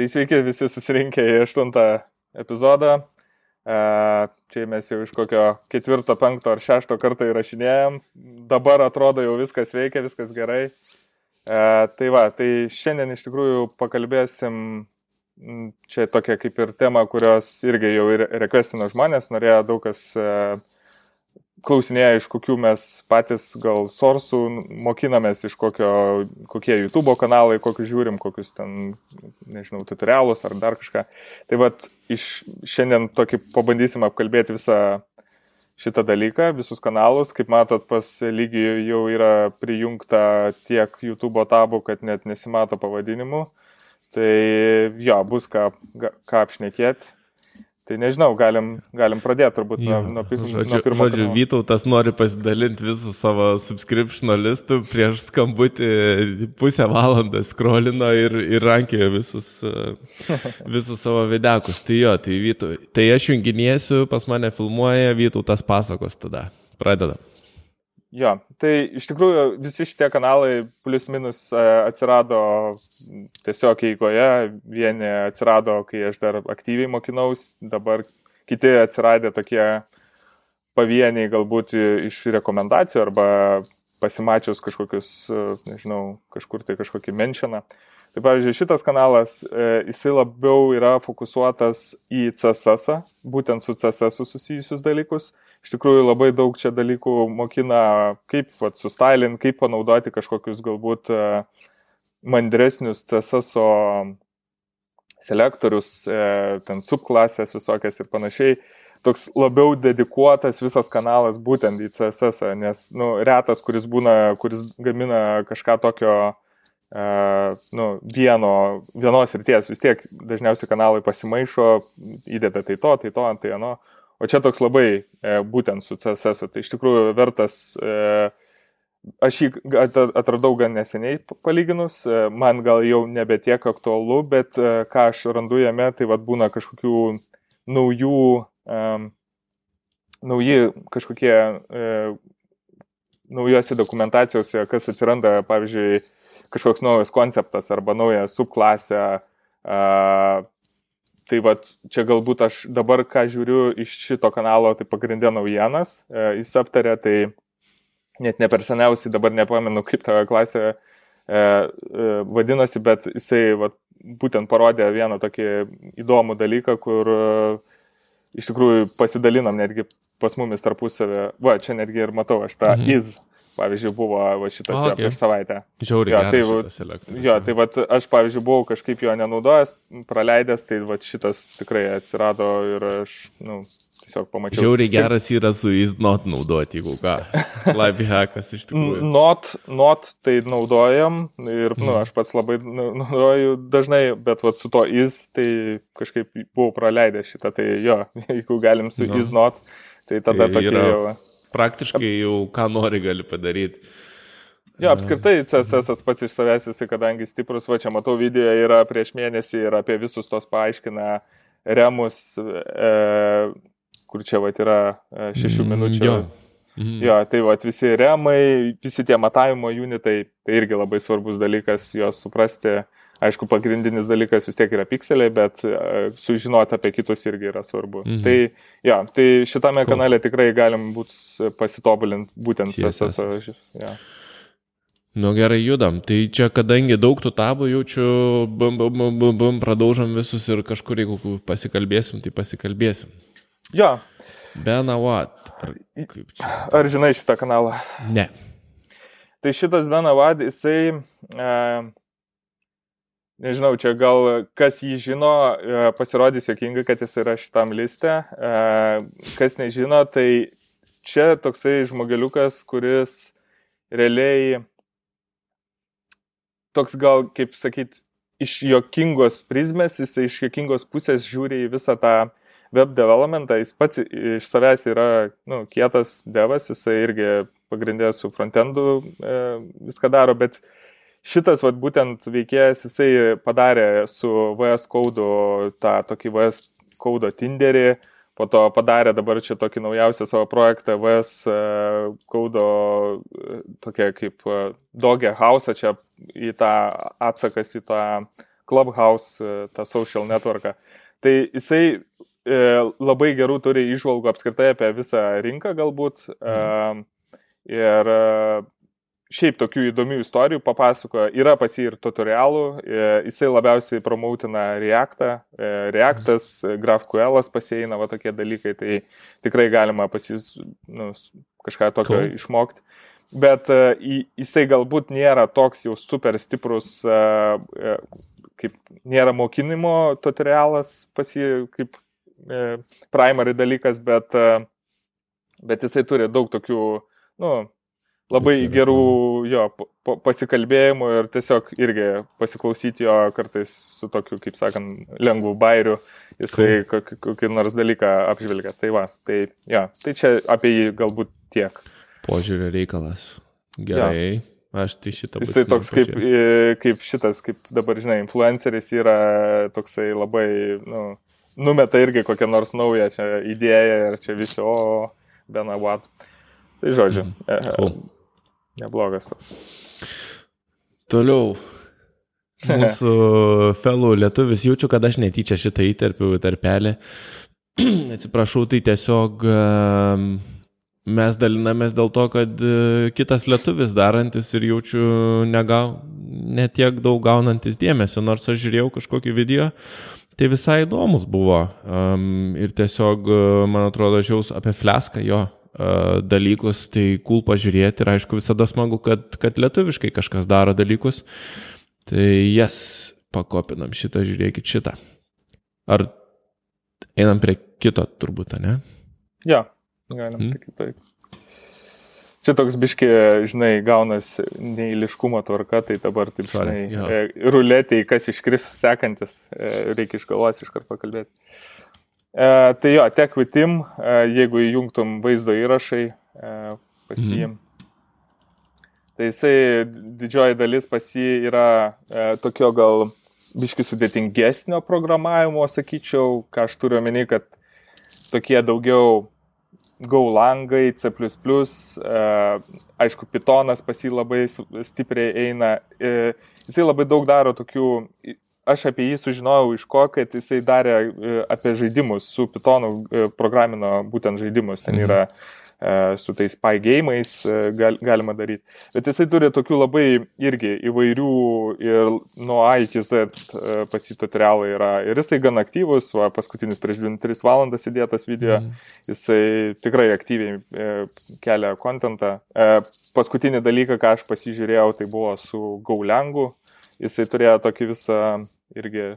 Tai sveiki visi susirinkę į aštuntą epizodą. E, čia mes jau iš kokio ketvirto, penkto ar šešto karto įrašinėjom. Dabar atrodo jau viskas veikia, viskas gerai. E, tai va, tai šiandien iš tikrųjų pakalbėsim čia tokia kaip ir tema, kurios irgi jau ir requestino žmonės, norėjo daug kas klausinėja, iš kokių mes patys gal sorsų mokinamės, iš kokio, kokie YouTube kanalai, kokius žiūrim, kokius ten, nežinau, tutorialus ar dar kažką. Tai vad, šiandien tokį pabandysim apkalbėti visą šitą dalyką, visus kanalus. Kaip matot, pas lygiai jau yra prijungta tiek YouTube tabų, kad net nesimato pavadinimų. Tai jo, bus ką, ką apšnekėti. Tai nežinau, galim, galim pradėti turbūt nuo, nuo, žodžiu, nuo pirmo. Žodžiu, kanalo. Vytautas nori pasidalinti visų savo subscription listų, prieš skambutį pusę valandą skrolino ir, ir rankėjo visus, visus savo videkus. Tai jo, tai Vytautas. Tai aš junginėsiu, pas mane filmuoja, Vytautas pasakos tada. Pradedam. Jo, tai iš tikrųjų visi šitie kanalai plus minus e, atsirado tiesiog eigoje, vieni atsirado, kai aš dar aktyviai mokinaus, dabar kiti atsiradė tokie pavieniai galbūt iš rekomendacijų arba pasimačius kažkokius, e, nežinau, kažkur tai kažkokį menšiną. Tai pavyzdžiui, šitas kanalas, e, jisai labiau yra fokusuotas į CSS, būtent su CSS susijusius dalykus iš tikrųjų labai daug čia dalykų mokina, kaip vat, sustylint, kaip panaudoti kažkokius galbūt e, mandresnius CSS selektorius, e, ten subklasės visokias ir panašiai. Toks labiau dedikuotas visas kanalas būtent į CSS, nes nu, retas, kuris būna, kuris gamina kažką tokio Uh, nu, vieno, vienos ryties vis tiek dažniausiai kanalai pasimaišo, įdeda tai to, tai to, tai ano. O čia toks labai e, būtent su CSS, tai iš tikrųjų vertas, e, aš jį atradau gan neseniai palyginus, e, man gal jau nebe tiek aktualu, bet e, ką aš randu jame, tai vad būna kažkokių naujų, e, nauji kažkokie e, naujose dokumentacijose, kas atsiranda, pavyzdžiui, kažkoks naujas konceptas arba nauja subklasė, Tai va, čia galbūt aš dabar, ką žiūriu iš šito kanalo, tai pagrindė naujienas, e, jis aptarė, tai net ne per seniausiai, dabar nepamenu, kaip ta klasė e, e, vadinasi, bet jisai va, būtent parodė vieną tokį įdomų dalyką, kur iš tikrųjų pasidalinam netgi pas mumis tarpusavę, va, čia netgi ir matau aš tą mhm. iz pavyzdžiui, buvo va, šitas okay. jo prieš savaitę. Žiauriai. Jo, tai, jo, tai va, aš, pavyzdžiui, buvau kažkaip jo nenaudojęs, praleidęs, tai va, šitas tikrai atsirado ir aš, nu, tiesiog pamačiau. Žiauriai geras yra su is not naudoti, jeigu ką. Live hackas iš tikrųjų. Not, not tai naudojam ir, nu, aš pats labai naudoju dažnai, bet va, su to is, tai kažkaip buvau praleidęs šitą, tai jo, jeigu galim su no. is not, tai tada tai tokia jau praktiškai jau ką nori gali padaryti. Jo, apskritai CSS pats iš savęs jisai, kadangi stiprus, va čia matau video yra prieš mėnesį ir apie visus tos paaiškina remus, e, kur čia va yra e, šešių mm, minučių. Jo. Mhm. Jo, tai va visi remai, visi tie matavimo unitai, tai irgi labai svarbus dalykas juos suprasti. E, Aišku, pagrindinis dalykas vis tiek yra pikseliai, bet uh, sužinoti apie kitus irgi yra svarbu. Mhm. Tai, ja, tai šitame cool. kanale tikrai galim būt pasitobulinti būtent CSS. Ja. Nu gerai, judam. Tai čia, kadangi daug tų tabų jaučiu, bum, bum, bum, bum, bum, pradaužam visus ir kažkur, jeigu pasikalbėsim, tai pasikalbėsim. Jo. Bena What. Ar, Ar žinai šitą kanalą? Ne. Tai šitas Bena What, jisai... Uh, Nežinau, čia gal kas jį žino, e, pasirodys jokinga, kad jis yra šitam liste. E, kas nežino, tai čia toksai žmogeliukas, kuris realiai toks gal, kaip sakyt, iš jokingos prizmės, jis iš jokingos pusės žiūri į visą tą web developmentą, jis pats iš savęs yra nu, kietas devas, jisai irgi pagrindė su frontendu e, viską daro, bet šitas vat, būtent veikėjas, jisai padarė su VS Code tą tokį VS Code Tinderį, po to padarė dabar čia tokį naujausią savo projektą VS e, Code tokia kaip e, Dogė House, čia į tą atsakas į tą Clubhouse, tą social networką. Tai jisai labai gerų turi išvalgų apskritai apie visą rinką galbūt. Mhm. Ir šiaip tokių įdomių istorijų papasakoja. Yra pas jį ir tutorialų, e, jisai labiausiai promautina Reactą, e, Reactas, GraphQL'as pasieina va tokie dalykai, tai tikrai galima pas jis nu, kažką tokio cool. išmokti. Bet jisai galbūt nėra toks jau super stiprus, kaip nėra mokinimo tutorialas pas jį kaip primary dalykas, bet, bet jisai turi daug tokių, nu, labai gerų jo pasikalbėjimų ir tiesiog irgi pasiklausyti jo kartais su tokiu, kaip sakant, lengvu bairiu, jisai kokį, kokį nors dalyką apžvelgia. Tai va, tai, ja, tai čia apie jį galbūt tiek. Požiūrio reikalas. Gerai. Ja. Aš tai šitą. Jisai toks kaip, kaip šitas, kaip dabar, žinai, influenceris yra toksai labai, nu, numeta irgi kokią nors naują čia idėją ir čia visi, o, bena what. Tai žodžiu. Mm. Cool. Neblogas tas. Toliau. Mūsų felų lietuvis jaučiu, kad aš netyčia šitą įterpiu tarpelį. Atsiprašau, tai tiesiog ehm, mes dalinamės dėl to, kad e, kitas lietuvis darantis ir jaučiu negau, netiek daug gaunantis dėmesio, nors aš žiūrėjau kažkokį video, tai visai įdomus buvo. Um, ir tiesiog, e, man atrodo, žiaus apie fleską jo dalykus, tai cool pažiūrėti ir aišku visada smagu, kad, kad lietuviškai kažkas daro dalykus. Tai jas pakopinam šitą, žiūrėkit šitą. Ar einam prie kito turbūt, ne? Ja, galim hmm. prie kito. Čia toks biški, žinai, gaunas neįliškumo tvarka, tai dabar taip, žinai, Sorry, e, ruletėjai, kas iškris sekantis, e, reikia iš galvos iškart pakalbėti. E, tai jo, tek vitim, e, jeigu įjungtum vaizdo įrašai, e, pasijim. Mhm. Tai jisai didžioji dalis pas jį yra e, tokio gal biški sudėtingesnio programavimo, sakyčiau, ką aš turiu omeny, kad tokie daugiau Go langai, C, e, aišku, Pythonas pas jį labai stipriai eina. E, jisai labai daug daro tokių aš apie jį sužinojau iš ko, kad jisai darė e, apie žaidimus, su Pythonu e, programino būtent žaidimus, ten mhm. yra e, su tais PyGame'ais gal, galima daryti. Bet jisai turi tokių labai irgi įvairių ir nuo A iki Z pasito tutorialai yra. Ir jisai gan aktyvus, va, paskutinis prieš 23 valandas įdėtas video, mm. jisai tikrai aktyviai kelia kontentą. Paskutinį dalyką, ką aš pasižiūrėjau, tai buvo su Gaulengu. Jisai turėjo tokį visą irgi e,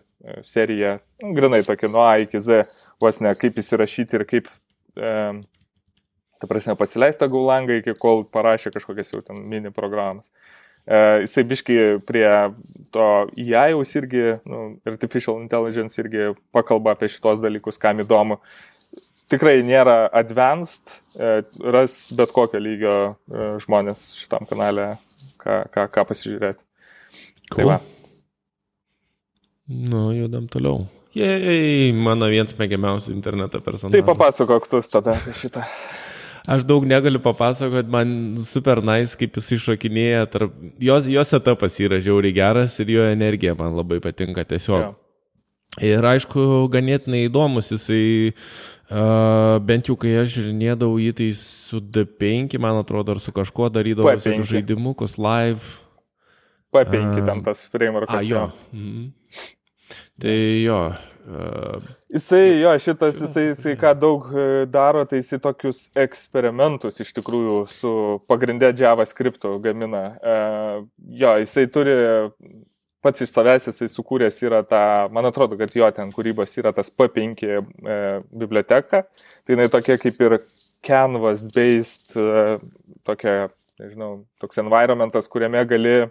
seriją, nu, grinai tokia nuo A iki Z, vos ne kaip įsirašyti ir kaip, e, ta prasme, pasileista gaulangą, iki kol parašė kažkokias jau ten mini programas. E, jisai biški prie to įjaus irgi, nu, artificial intelligence irgi pakalba apie šitos dalykus, kam įdomu. Tikrai nėra advanced, e, ras bet kokio lygio e, žmonės šitam kanale, ką, ką, ką pasižiūrėti. Cool. Tai va. Nu, judam toliau. Jei, mano vienas mėgiamiausių interneto personažų. Tai papasakok tu tada šitą. Aš daug negaliu papasakoti, man super nice, kaip jis iššokinėja, tarp... jos, jos etapas yra žiauriai geras ir jo energija man labai patinka tiesiog. Ja. Ir aišku, ganėtinai įdomus, jisai uh, bent jau kai aš žiūrėdavau jį, tai su D5, man atrodo, ar su kažkuo darydavau žaidimukus live. P5 uh, ten tas frameworkas. A, jo. Mhm. Tai jo. Uh, jisai, jo, šitas, jisai, jisai ką daug e, daro, tai jisai tokius eksperimentus iš tikrųjų su pagrindė JavaScript gamina. Uh, jo, jisai turi pats iš savęs jisai sukūręs yra tą, man atrodo, kad jo ten kūrybos yra tas P5 e, biblioteka. Tai jinai tokia kaip ir canvas-based, e, tokia, nežinau, toks environmentas, kuriame gali e,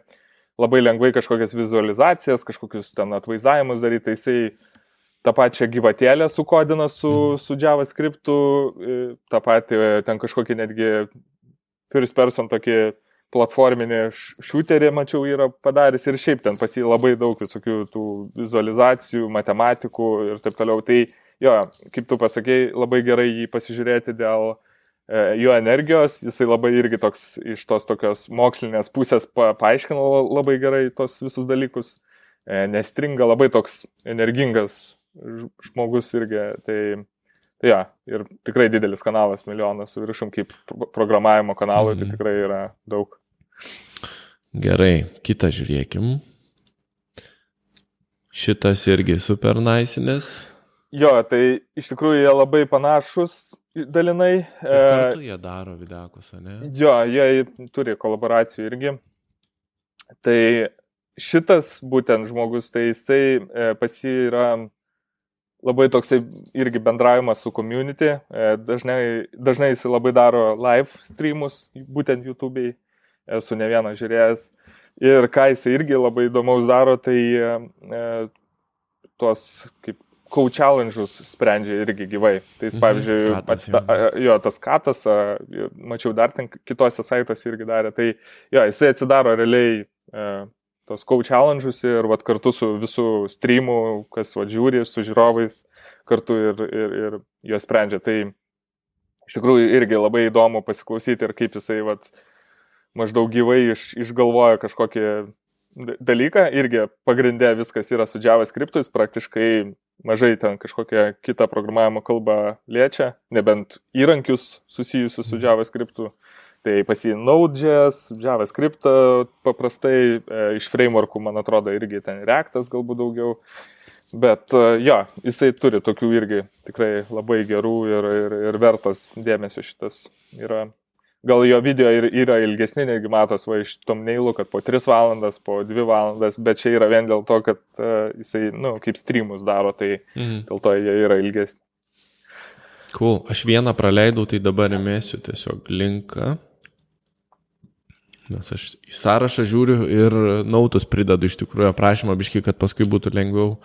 labai lengvai kažkokias vizualizacijas, kažkokius ten atvaizdavimus daryti, tai jisai tą pačią gyvatėlę sukodina su, mm. su JavaScript, tą patį ten kažkokį netgi first person tokį platforminį šūterį, mačiau, yra padaręs ir šiaip ten pas jį labai daug visokių tų vizualizacijų, matematikų ir taip toliau. Tai jo, kaip tu pasakėjai, labai gerai jį pasižiūrėti dėl uh, E, jo energijos, jisai labai irgi toks iš tos tokios mokslinės pusės pa, paaiškino labai gerai tos visus dalykus. e, nestringa, labai toks energingas žmogus irgi. Tai, tai ja, ir tikrai didelis kanalas, milijonas viršum kaip programavimo kanalui, tai mhm. tai tikrai yra daug. Gerai, kitą žiūrėkim. Šitas irgi super naisinės. Jo, tai iš tikrųjų jie labai panašus dalinai. Ir jie daro videokus, ne? Jo, jie turi kolaboracijų irgi. Tai šitas būtent žmogus, tai jisai e, pas jį yra labai toksai irgi bendravimas su community. E, dažnai, dažnai jisai labai daro live streamus, būtent YouTube'ai esu ne vieną žiūrėjęs. Ir ką jisai irgi labai įdomaus daro, tai e, tuos kaip cool challenge'us sprendžia irgi gyvai. Tai jis, mhm, pavyzdžiui, mhm, katas, atsta, jo, tas katas, mačiau dar ten kitose saitose irgi darė, tai jo, jisai atsidaro realiai tos cool challenge'us ir vat, kartu su visų streamų, kas vat, žiūri, su žiūrovais kartu ir, ir, ir juos sprendžia. Tai iš tikrųjų irgi labai įdomu pasiklausyti ir kaip jisai vat, maždaug gyvai iš, išgalvoja kažkokį dalyką, irgi pagrindė viskas yra su JavaScript, jis praktiškai mažai ten kažkokią kitą programavimo kalbą liečia, nebent įrankius susijusius su mhm. JavaScript. Tai pas jį Node.js, JavaScript paprastai, e, iš frameworkų, man atrodo, irgi ten Reactas galbūt daugiau. Bet e, jo, jisai turi tokių irgi tikrai labai gerų ir, ir, ir vertas dėmesio šitas yra gal jo video ir yra ilgesni, negi matos va iš tomneilų, kad po 3 valandas, po 2 valandas, bet čia yra vien dėl to, kad uh, jisai, na, nu, kaip streamus daro, tai mhm. dėl to jie yra ilgesni. Cool. Aš vieną praleidau, tai dabar įmėsiu tiesiog linką. Nes aš į sąrašą žiūriu ir nautus pridedu iš tikrųjų aprašymą, biškai, kad paskui būtų lengviau,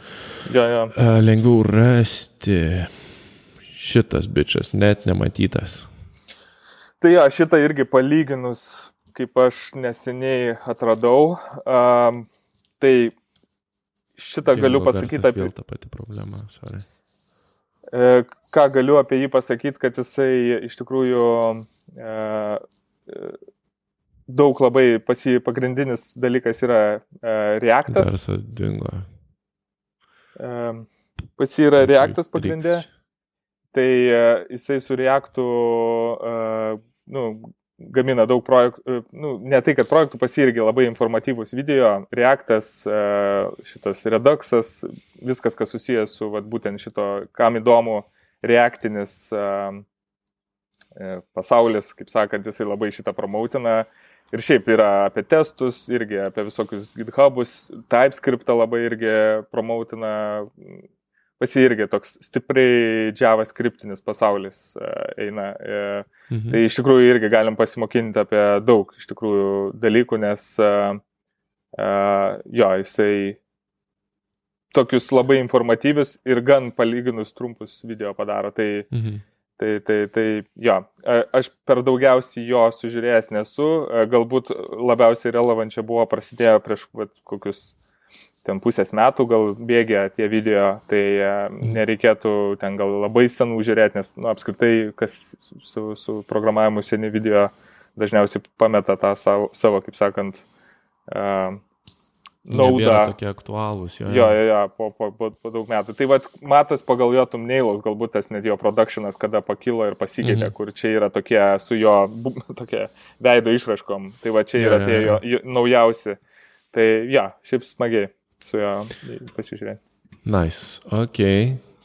ja, ja. Uh, lengviau rasti. Šitas bičias, net nematytas. Tai jo, šitą irgi palyginus, kaip aš neseniai atradau, um, tai šitą Dėl galiu pasakyti apie... tą patį problemą, sorry. E, ką galiu apie jį pasakyti, kad jisai iš tikrųjų e, e daug labai pasi pagrindinis dalykas yra e, reaktas. Garsas dingo. E, pasi yra reaktas pagrindė. Reiks tai e, jisai su Reactu uh, nu, gamina daug projektų, e, nu, ne tai, kad projektų pasirgi labai informatyvus video, Reactas, šitas Reduxas, viskas, kas susijęs su vat, būtent šito, kam įdomu, reaktinis pasaulis, kaip sakant, jisai labai šitą promautina. Ir šiaip yra apie testus, irgi apie visokius GitHubus, TypeScriptą labai irgi promautina, pas jį irgi toks stipriai JavaScriptinis pasaulis e, eina. E, mhm. Tai iš tikrųjų irgi galim pasimokinti apie daug iš tikrųjų dalykų, nes uh, jo, jisai tokius labai informatyvius ir gan palyginus trumpus video padaro. Tai, mhm. tai, tai, tai jo, aš per daugiausiai jo sužiūrėjęs nesu, galbūt labiausiai relevančia buvo prasidėjo prieš kokius ten pusės metų gal bėgė tie video, tai e, mhm. nereikėtų ten gal labai senų žiūrėti, nes nu, apskritai, kas su, su programavimu seni video dažniausiai pameta tą savo, savo kaip sakant, uh, naudą. Tokie aktualūs, jo. Jo, jo, jo po, po, po, po daug metų. Tai vad, matos pagal jo tumneilus, galbūt tas net jo produkcionas, kada pakilo ir pasikeitė, mhm. kur čia yra tokie su jo tokie veido išraškom. Tai va, čia yra jo, tie jo, jo naujausi. Tai ja, šiaip smagiai su juo pasižiūrėti. Nice, ok,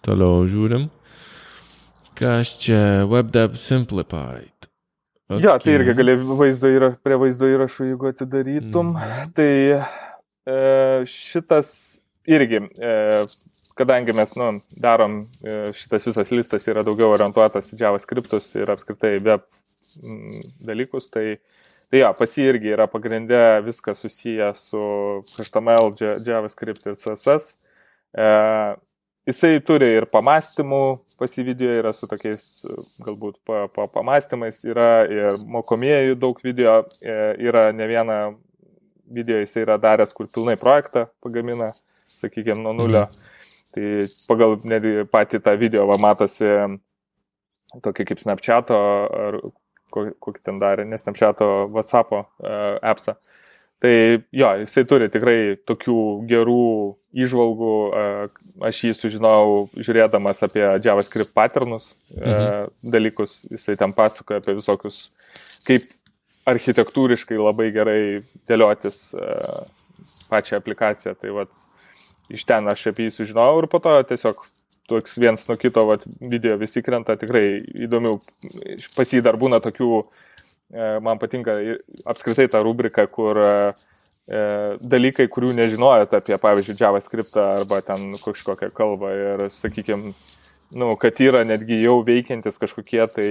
toliau žiūrim. Kas čia WebDev Simplified? Okay. Ja, tai irgi gali vaizdo įra, prie vaizdo įrašų, jeigu atidarytum. Mm. Tai e, šitas irgi, e, kadangi mes nu, darom, e, šitas visas listas yra daugiau orientuotas į JavaScriptus ir apskritai web dalykus, tai e, Tai jo, pas jį irgi yra pagrindė viskas susiję su HTML, JavaScript ir CSS. E, jisai turi ir pamastymų, pas jį video yra su tokiais galbūt pa, pa, pamastymais, yra ir mokomieji daug video, e, yra ne vieną video jisai yra daręs, kur pilnai projektą pagamina, sakykime, nuo nulio. Mhm. Tai pagal netgi patį tą video va, matosi tokį kaip Snapchat'o kokį ten darė, nes Snapchat'o WhatsApp'o uh, appsą. Tai jo, jisai turi tikrai tokių gerų išvalgų, aš jį sužinojau žiūrėdamas apie JavaScript patternus mhm. dalykus, jisai ten pasakoja apie visokius, kaip architektūriškai labai gerai dėliotis pačią aplikaciją. Tai vat, iš ten aš apie jį sužinojau ir po to tiesiog toks viens nuo kito vat, video visi krenta tikrai įdomių. Pas jį dar būna tokių E, man patinka apskritai ta rubrika, kur e, e, dalykai, kurių nežinojot apie, pavyzdžiui, JavaScript arba ten kažkokią kalbą ir, sakykime, nu, kad yra netgi jau veikiantis kažkokie tai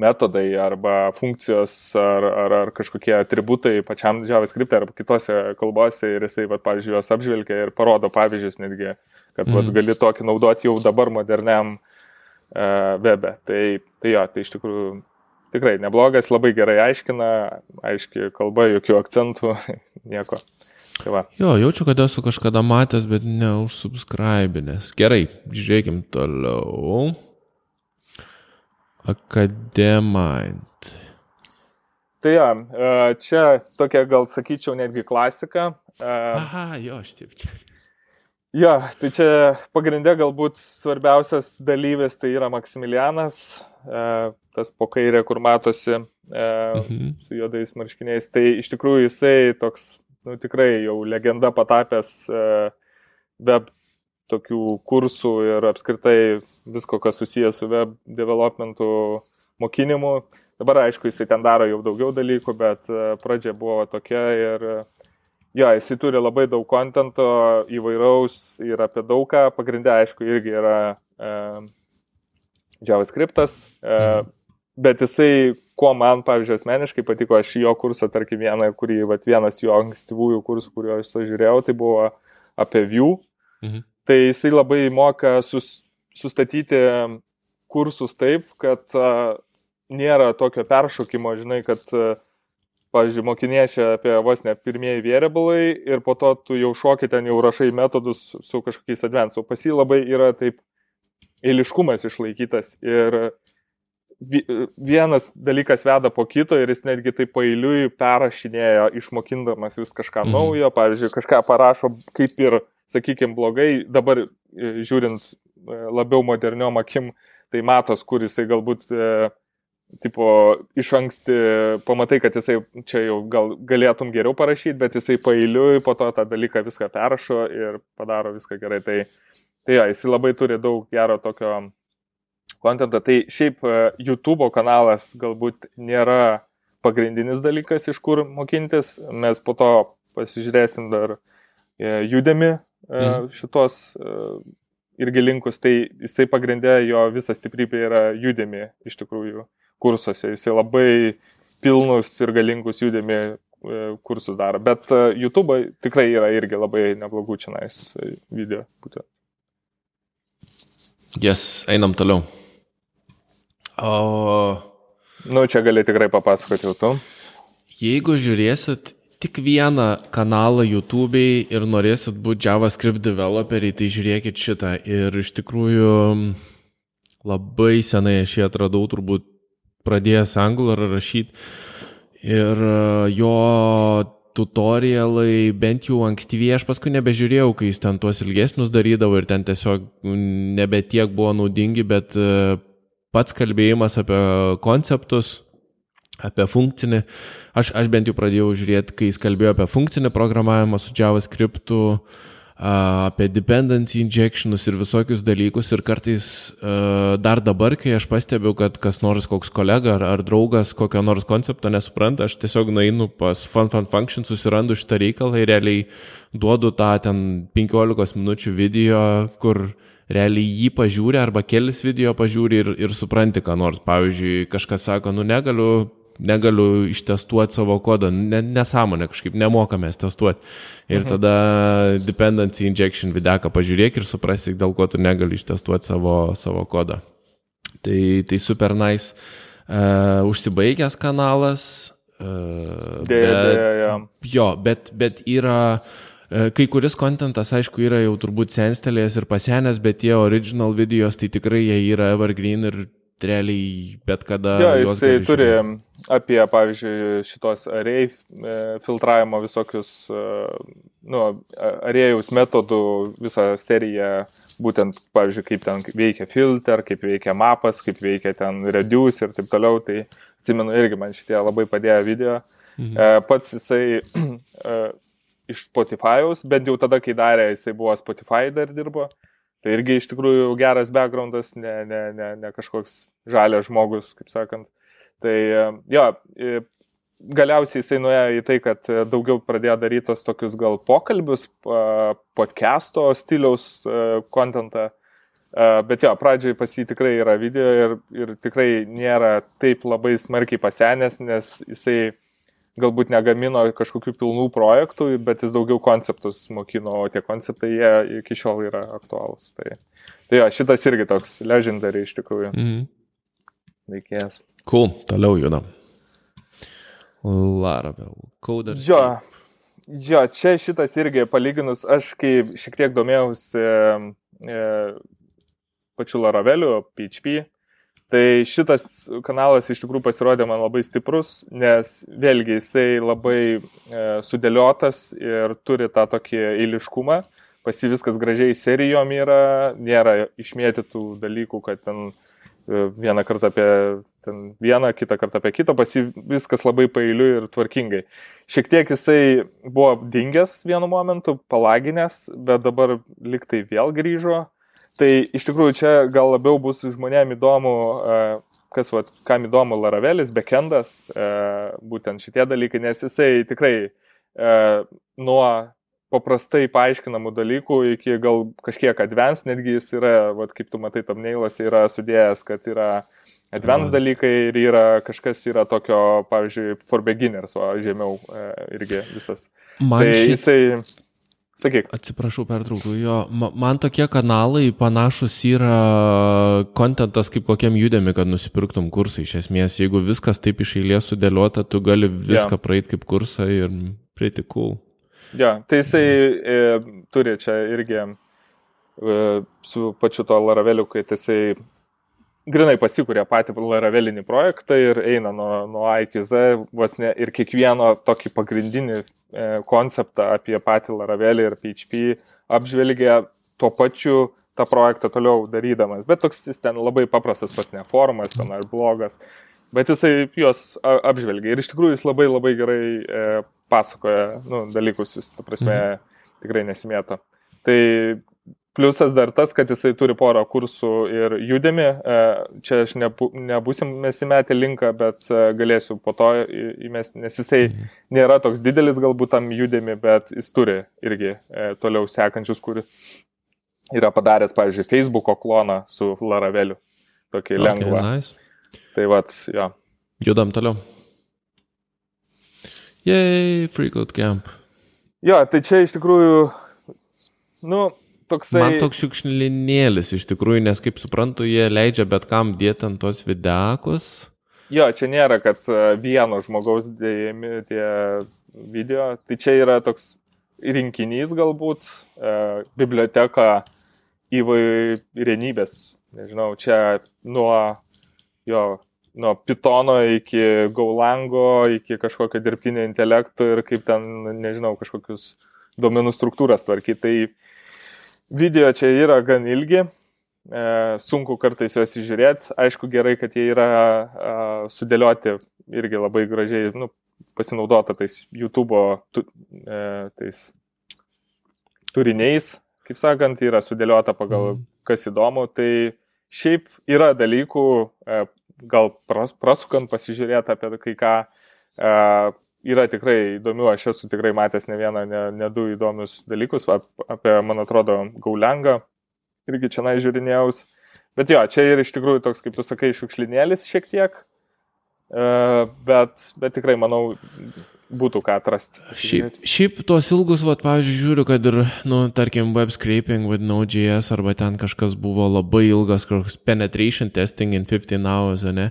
metodai arba funkcijos ar, ar, ar kažkokie atributai pačiam JavaScript arba kitose kalbose ir jisai, va, pavyzdžiui, juos apžvelgia ir parodo pavyzdžius netgi, kad mm. va, mhm. gali tokį naudoti jau dabar moderniam uh, webe. Tai, tai jo, tai iš tikrųjų tikrai neblogas, labai gerai aiškina, aiškiai kalba, jokių akcentų, nieko. Tai va. jo, jaučiu, kad esu kažkada matęs, bet neužsubscribinęs. Gerai, žiūrėkim toliau. Akademint. Tai jo, e, čia tokia gal sakyčiau netgi klasika. E, Aha, jo, aš taip čia. Jo, tai čia pagrindė galbūt svarbiausias dalyvis tai yra Maksimilianas, e, tas po kairė, kur matosi e, mhm. su juodais marškiniais. Tai iš tikrųjų jisai toks, nu, tikrai jau legenda patapęs e, web tokių kursų ir apskritai visko, kas susijęs su web developmentu mokinimu. Dabar, aišku, jisai ten daro jau daugiau dalykų, bet e, pradžia buvo tokia ir jo, jisai turi labai daug kontento įvairaus ir apie daugą. Pagrindė, aišku, irgi yra e, JavaScriptas. E, mhm bet jisai, kuo man, pavyzdžiui, asmeniškai patiko, aš jo kursą, tarkim, vieną, kurį, vat, vienas jo ankstyvųjų kursų, kurio aš žiūrėjau, tai buvo apie View. Mhm. Tai jisai labai moka sus, sustatyti kursus taip, kad uh, nėra tokio peršokimo, žinai, kad, uh, pavyzdžiui, mokiniešia apie vos ne pirmieji variablai ir po to tu jau šoki ten jau rašai metodus su kažkokiais advents, o pas jį labai yra taip eiliškumas išlaikytas ir vienas dalykas veda po kito ir jis netgi taip pailiui perrašinėjo, išmokindamas vis kažką mhm. naujo, pavyzdžiui, kažką parašo kaip ir, sakykime, blogai, dabar e, žiūrint e, labiau moderniom akim, tai matos, kur jisai galbūt, e, tipo, iš anksti pamatai, kad jisai čia jau gal galėtum geriau parašyti, bet jisai pailiui po to tą dalyką viską perrašo ir padaro viską gerai. Tai, tai jo, jisai labai turi daug gero tokio kontentą. Tai šiaip e, YouTube kanalas galbūt nėra pagrindinis dalykas, iš kur mokintis. Mes po to pasižiūrėsim dar judami e, mhm. šitos e, irgi linkus. Tai jisai pagrindė, jo visa stiprybė yra judami iš tikrųjų kursuose. Jisai labai pilnus ir galingus judami kursus daro. Bet YouTube tikrai yra irgi labai neblogų čia nais video. Būtent. Yes, einam toliau. O... Nu, čia gali tikrai papasakoti jau tu. Jeigu žiūrėsit tik vieną kanalą YouTube'ai ir norėsit būti JavaScript developeriai, tai žiūrėkit šitą. Ir iš tikrųjų labai senai aš jį atradau, turbūt pradėjęs Angular rašyti. Ir e, jo tutorialai, bent jau ankstyviai, aš paskui nebežiūrėjau, kai jis ten tuos ilgesnius darydavo ir ten tiesiog nebe tiek buvo naudingi, bet e, pats kalbėjimas apie konceptus, apie funkcinį. Aš, aš bent jau pradėjau žiūrėti, kai jis kalbėjo apie funkcinį programavimą su JavaScript, apie dependency injectionus ir visokius dalykus. Ir kartais dar dabar, kai aš pastebiu, kad kas nors koks kolega ar, ar draugas kokio nors koncepto nesupranta, aš tiesiog nueinu pas Fun Fun Function, susirandu šitą reikalą ir realiai duodu tą ten 15 minučių video, kur realiai jį pažiūri arba kelis video pažiūri ir, ir supranti, ką nors. Pavyzdžiui, kažkas sako, nu negaliu, negaliu ištestuoti savo kodą, ne, nesąmonė kažkaip, nemokamės testuoti. Ir mhm. tada dependency injection videką pažiūrėk ir suprasi, dėl ko tu negali ištestuoti savo, savo kodą. Tai, tai super nice. Uh, užsibaigęs kanalas. Uh, dėja, bet, dėja, ja. Jo, bet, bet yra uh, kai kuris kontentas, aišku, yra jau turbūt senstelėjęs ir pasenęs, bet tie original videos, tai tikrai jie yra evergreen ir realiai bet kada. Jo, jisai turi apie, pavyzdžiui, šitos array e, filtravimo visokius, e, nu, arėjaus metodų visą seriją, būtent, pavyzdžiui, kaip ten veikia filter, kaip veikia mapas, kaip veikia ten reduce ir taip toliau. Tai atsimenu irgi man šitie labai padėjo video. Mhm. E, Pats jisai iš Spotify'aus, bent jau tada, kai darė, jisai buvo Spotify dar dirbo. Tai irgi iš tikrųjų geras backgroundas, ne, ne, ne, ne kažkoks žalias žmogus, kaip sakant. Tai e, jo, e, galiausiai jisai nuėjo į tai, kad e, daugiau pradėjo daryti tos tokius gal pokalbius, podcast'o stiliaus kontentą. Bet jo, pradžioj pas jį tikrai yra video ir, ir tikrai nėra taip labai smarkiai pasenęs, nes jisai galbūt negamino kažkokių pilnų projektų, bet jis daugiau konceptus mokino, o tie konceptai jie iki šiol yra aktualūs. Tai, tai jo, šitas irgi toks legendary iš tikrųjų Mhm. veikėjas. Cool, toliau judam. Laravel, Coders. Jo, jo, čia šitas irgi palyginus, aš kai šiek tiek domėjausi e, pačiu Laraveliu, PHP, tai šitas kanalas iš tikrųjų pasirodė man labai stiprus, nes vėlgi jisai labai e, sudėliotas ir turi tą tokį eiliškumą, pasi viskas gražiai serijom yra, nėra išmėtytų dalykų, kad ten e, vieną kartą apie ten vieną, kitą kartą apie kitą, pasi viskas labai pailiu ir tvarkingai. Šiek tiek jisai buvo dingęs vienu momentu, palaginęs, bet dabar liktai vėl grįžo. Tai iš tikrųjų čia gal labiau bus žmonėm įdomu, e, kas, vat, kam įdomu Laravelis, backendas, e, būtent šitie dalykai, nes jisai tikrai e, nuo paprastai paaiškinamų dalykų iki gal kažkiek advanced, netgi jis yra, vat, kaip tu matai, tamneilas yra sudėjęs, kad yra Advanced. dalykai ir yra kažkas yra tokio, pavyzdžiui, for beginners, o žemiau irgi visas. Man tai šit... jisai, sakyk, Atsiprašau, pertraukiu. Jo, ma- man tokie kanalai panašus yra kontentas kaip kokiam judėmi, kad nusipirktum kursą. Iš esmės, jeigu viskas taip iš eilės sudėliota, tu gali viską Jo. praeiti kaip kursą ir pretty cool. Jo, tai jisai e, turi čia irgi e, su pačiu to Laraveliu, kai jisai grinai pasikūrė patį Laravelinį projektą ir eina nuo, nuo A iki Z, vos ne, ir kiekvieno tokį pagrindinį konceptą apie patį Laravelį ir PHP apžvelgia tuo pačiu tą projektą toliau darydamas. Bet toks jis ten labai paprastas, pas ne formas, ten ar blogas. Bet jisai juos apžvelgia ir iš tikrųjų jis labai labai gerai e, pasakoja nu, dalykus, jis, ta prasme, tikrai nesimėto. Tai pliusas dar tas, kad jisai turi porą kursų ir judėmi. E, čia aš nebu, nebusim mes įmetę linką, bet e, galėsiu po to įmesti, nes jisai nėra toks didelis galbūt tam judėmi, bet jis turi irgi e, toliau sekančius, kur yra padaręs, pavyzdžiui, Facebook'o kloną su Laraveliu. Tokį okay, lengvą. Nice. Tai vad, jo. Judam toliau. Jei, Freakout Camp. Jo, tai čia iš tikrųjų, nu, toksai... Man toks šiukšlinėlis iš tikrųjų, nes kaip suprantu, jie leidžia bet kam dėti ant tos videakus. Jo, čia nėra, kad e, vieno žmogaus dėjami tie video, tai čia yra toks rinkinys galbūt, e, biblioteka įvairienybės. Nežinau, čia nuo, jo, nuo Pytono iki Gaulango, iki kažkokio dirbtinio intelekto ir kaip ten, nežinau, kažkokius duomenų struktūras tvarkyti. Tai video čia yra gan ilgi, e, sunku kartais juos įžiūrėti. Aišku, gerai, kad jie yra e, sudėlioti irgi labai gražiai, nu, pasinaudota tais YouTube tu, e, tais turiniais, kaip sakant, yra sudėliota pagal Mhm. kas įdomu. Tai šiaip yra dalykų, e, gal pras, prasukant pasižiūrėti apie kai ką. E, yra tikrai įdomių, aš esu tikrai matęs ne vieną, ne, ne du įdomius dalykus ap, apie, man atrodo, Gaulengą, irgi čia žiūrinėjaus. Bet jo, čia ir iš tikrųjų toks, kaip tu sakai, šiukšlinėlis šiek tiek, e, bet, bet tikrai, manau, būtų ką atrasti. Šiaip, šiaip tuos ilgus, vat, pavyzdžiui, žiūriu, kad ir, nu, tarkim, web scraping with Node.js arba ten kažkas buvo labai ilgas, kažkoks penetration testing in 15 hours, ne?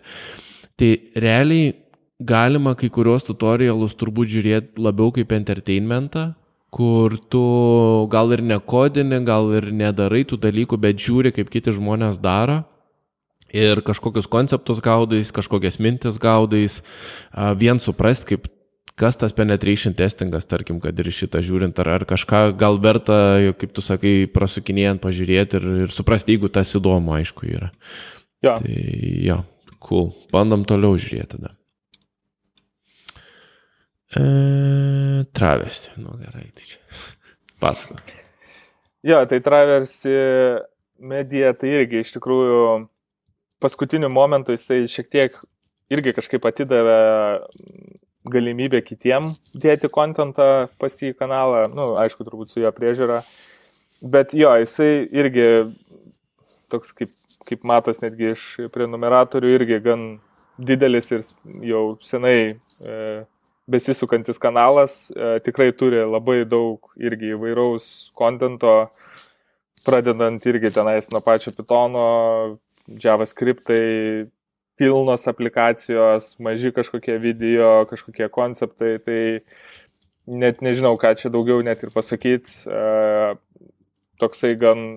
Tai realiai galima kai kurios tutorialus turbūt žiūrėti labiau kaip entertainmentą, kur tu gal ir nekodini, gal ir nedarai tų dalykų, bet žiūri, kaip kiti žmonės daro. ir kažkokius konceptus gaudais, kažkokias mintis gaudais, vien suprast, kaip kas tas penetration testingas, tarkim, kad ir šitą žiūrint, ar, ar kažką gal verta, kaip tu sakai, prasukinėjant, pažiūrėti ir, ir suprasti, jeigu tas įdomu, aišku, yra. Ja. Tai jo, cool. Bandom toliau žiūrėti tada. E, travesti, nu gerai, tai čia. Pasako. Jo, tai traversi medija, tai irgi iš tikrųjų paskutiniu momentu jisai šiek tiek irgi kažkaip atidavė galimybę kitiem dėti kontentą pas į kanalą, nu, aišku, turbūt su jo priežiūra, bet jo, jisai irgi toks kaip, kaip matos netgi iš prenumeratorių, irgi gan didelis ir jau senai e, besisukantis kanalas, e, tikrai turi labai daug irgi įvairaus kontento, pradedant irgi tenais nuo pačio Pythono, JavaScriptai, pilnos aplikacijos, maži kažkokie video, kažkokie konceptai, tai net nežinau, ką čia daugiau net ir pasakyti. E, toksai gan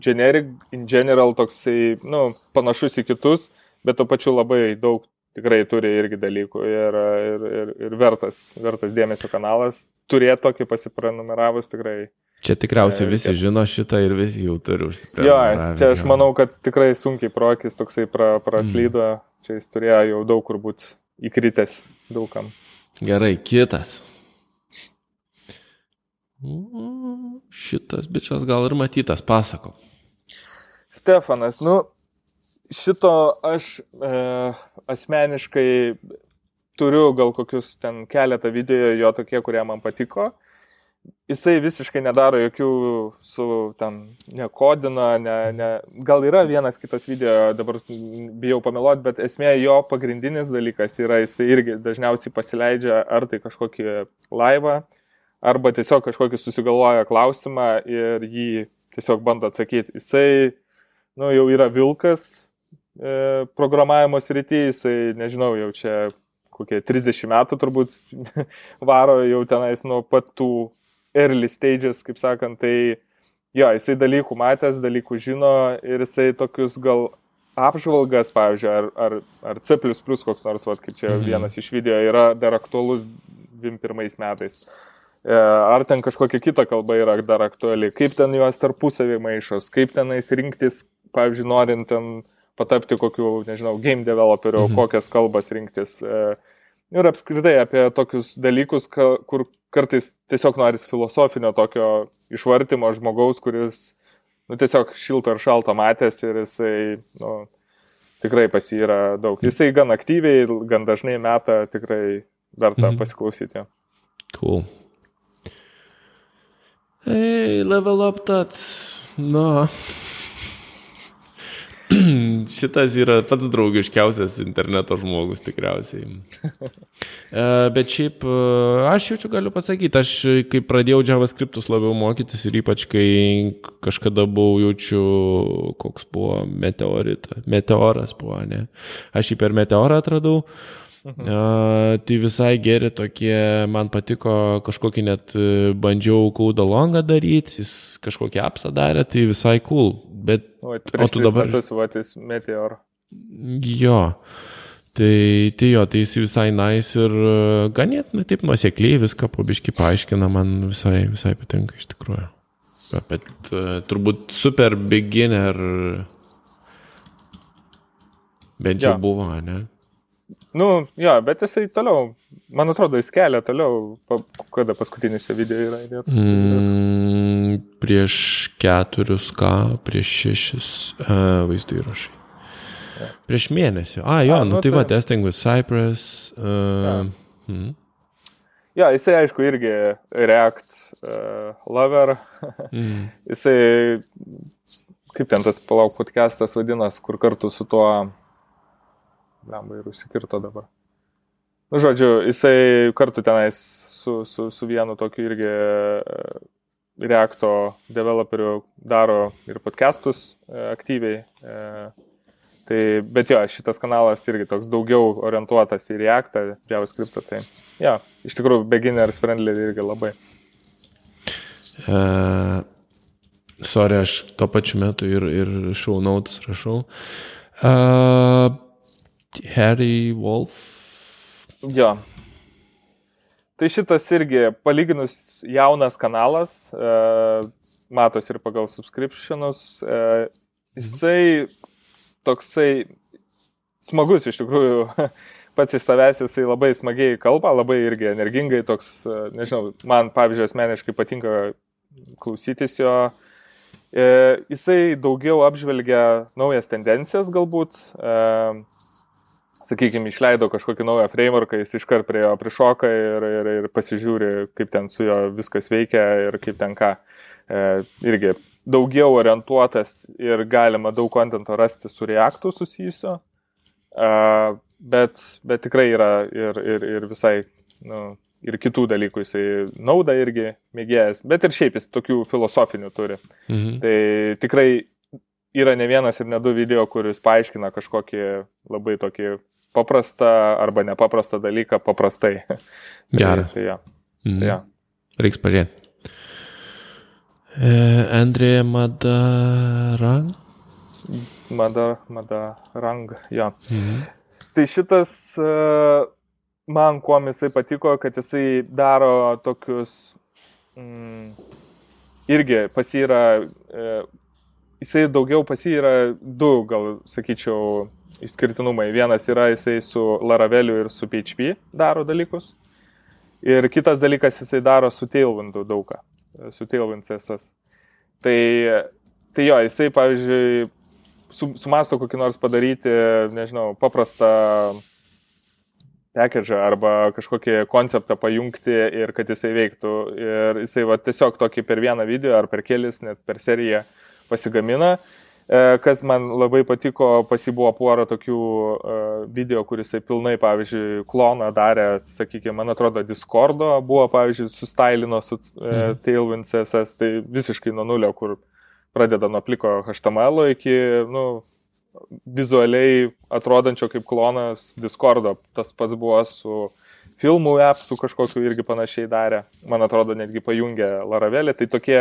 generic, in general, toksai, nu, panašus į kitus, bet tuo pačiu labai daug tikrai turi irgi dalykų ir, ir, ir, ir vertas, vertas dėmesio kanalas. Turėti tokį pasiprenumeravus tikrai Čia tikriausiai visi žino šitą ir visi jau turi užsikrėsti. Jo, čia aš manau, kad tikrai sunkiai prokis toksai pra, praslydo, mm. čia jis turėjo jau daug kur būti įkritęs daugam. Gerai, kitas. Šitas bičias gal ir matytas, pasako. Stefanas, nu, šito aš e, asmeniškai turiu gal kokius ten keletą video jo tokie, kurie man patiko jisai visiškai nedaro jokių su ten nekodina, ne, ne, gal yra vienas kitas video, dabar bijau pameluoti, bet esmė jo pagrindinis dalykas yra, jisai irgi dažniausiai pasileidžia ar tai kažkokį laivą, arba tiesiog kažkokį susigalvoja klausimą ir jį tiesiog bando atsakyti. Jisai, nu, jau yra vilkas programavimo srity, jisai, nežinau, jau čia kokie 30 metų turbūt varo jau tenais nuo pat tų early stages, kaip sakant, tai jo, jisai dalykų matęs, dalykų žino ir jisai tokius gal apžvalgas, pavyzdžiui, ar, ar, ar C, koks nors, va, kaip čia mhm. vienas iš video yra dar aktualus 21 metais. E, ar ten kažkokia kita kalba yra dar aktuali, kaip ten juos tarpusavį maišos, kaip tenais rinktis, pavyzdžiui, norint ten patapti kokiu, nežinau, game developeriu, mhm. kokias kalbas rinktis. E, ir apskritai apie tokius dalykus, kur kartais tiesiog noris filosofinio tokio išvartimo žmogaus, kuris, nu, tiesiog šilto ir šalto matęs ir jisai, nu, tikrai pas jį yra daug. Jisai gan aktyviai, gan dažnai meta, tikrai verta mhm. pasiklausyti. Cool. Hey, level up tats. Nu. Šitas yra pats draugiškiausias interneto žmogus tikriausiai. E, bet šiaip e, aš jaučiu galiu pasakyti, aš kai pradėjau JavaScriptus labiau mokytis ir ypač kai kažkada buvau jaučiu, koks buvo meteoritas, meteoras buvo, ne? Aš jį per meteorą atradau. Mhm. Uh, tai visai geri tokie, man patiko kažkokį net e, bandžiau kaudą longą daryti, jis kažkokį apsą darė, tai visai cool. Bet, o, o tu dabar... Metus, vatis, meteor. Jo. Tai, tai jo, tai jis visai nice ir e, ganėtinai taip nuosekliai viską pabiški paaiškina, man visai, visai patinka iš tikrųjų. Bet uh, turbūt super beginner bent jau ja. buvo, ne? Nu, jo, bet jisai toliau, man atrodo, jis kelia toliau, pa, kada paskutinis video yra įdėtas. Mm, prieš keturius, ką, prieš šešis uh, vaizdų įrašai. Ja. Prieš mėnesį. A, jo, A, nu, nu tai, tai va, testing with Cypress. Uh, ja. mm. Ja, jisai aišku irgi React uh, lover. mm. Jisai, kaip ten tas palauk podcastas vadinas, kur kartu su tuo lemba ir užsikirto dabar. Nu, žodžiu, jisai kartu tenais su, su, su vienu tokiu irgi e, Reacto developeriu daro ir podcastus e, aktyviai. E, tai, bet jo, šitas kanalas irgi toks daugiau orientuotas į Reactą, JavaScript. Tai, jo, iš tikrųjų, beginners friendly irgi labai. Uh, Sorry, aš tuo pačiu metu ir, ir šau nautus rašau. Uh, Harry Wolf. Jo. Tai šitas irgi palyginus jaunas kanalas, uh, matos ir pagal subscriptionus, uh, jisai toksai smagus iš tikrųjų, pats iš savęs jisai labai smagiai kalba, labai irgi energingai, toks, nežinau, man pavyzdžiui asmeniškai patinka klausytis jo. E, jisai daugiau apžvelgia naujas tendencijas galbūt, e, sakykime, išleido kažkokį naują frameworką, jis iškart prie jo prišoka ir, ir, ir pasižiūri, kaip ten su jo viskas veikia ir kaip ten ką. E, irgi daugiau orientuotas ir galima daug kontento rasti su reaktų susijusio, bet, bet tikrai yra ir, ir, ir visai, nu, ir kitų dalykų jisai naudą irgi mėgėjęs, bet ir šiaip jis tokių filosofinių turi. Mhm. Tai tikrai yra ne vienas ir ne du video, kuris paaiškina kažkokį labai tokį paprastą arba nepaprastą dalyką paprastai. Gerai. tai, ja. mhm. tai, ja. Reiks pažiūrėti. E, Andrė Madarang. Madar, Madarang, jo. Mhm. Tai šitas uh, man kuo jisai patiko, kad jisai daro tokius, mm, irgi pas jį yra, e, jisai daugiau pas jį yra du, gal sakyčiau, išskirtinumai. Vienas yra jisai su Laraveliu ir su PHP daro dalykus. Ir kitas dalykas jisai daro su Tailwindu daugą, su Tailwind CSS. Tai, tai jo, jisai, pavyzdžiui, sumasto kokį nors padaryti, nežinau, paprastą package'ą arba kažkokį konceptą pajungti ir kad jisai veiktų. Ir jisai va, tiesiog tokį per vieną video ar per kelis, net per seriją pasigamina. E, kas man labai patiko, pasibuvo porą tokių uh, video, kuris pilnai, pavyzdžiui, kloną darė, sakykime, man atrodo, Discordo buvo, pavyzdžiui, sustailino su uh, mhm. Tailwind CSS, tai visiškai nuo nulio, kur pradeda nuo pliko HTML iki, nu, vizualiai atrodančio kaip klonas Discordo. Tas pats buvo su filmų appsu kažkokiu irgi panašiai darė. Man atrodo, netgi pajungė Laravelį. Tai tokie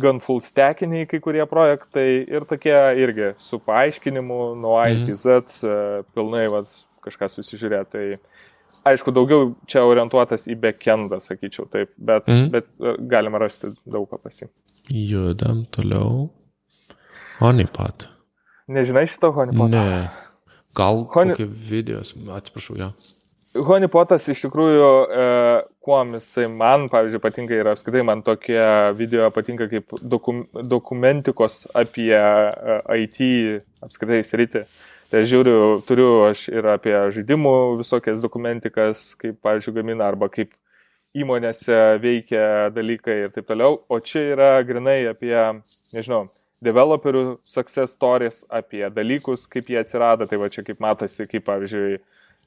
gan full stackiniai kai kurie projektai ir tokie irgi su paaiškinimu nuo A iki mhm. Z, e, pilnai vat, kažką susižiūrėti. Tai aišku, daugiau čia orientuotas į backendą, sakyčiau taip, bet, mm. bet e, galima rasti daug ką pasi. Judam toliau. Honeypot. Nežinai šito honipotą? Ne. Gal Honi... videos, atsiprašau, jo. Ja. Honipotas iš tikrųjų, e, kuo jisai man, pavyzdžiui, patinka ir apskritai man tokie video patinka kaip dokum, dokumentikos apie e, IT apskritai sritį. Tai žiūriu, turiu aš ir apie žaidimų visokias dokumentikas, kaip, pavyzdžiui, gamina arba kaip įmonėse veikia dalykai ir taip toliau. O čia yra grinai apie, nežinau, developerių success stories, apie dalykus, kaip jie atsirado. Tai va čia kaip matosi, kaip pavyzdžiui,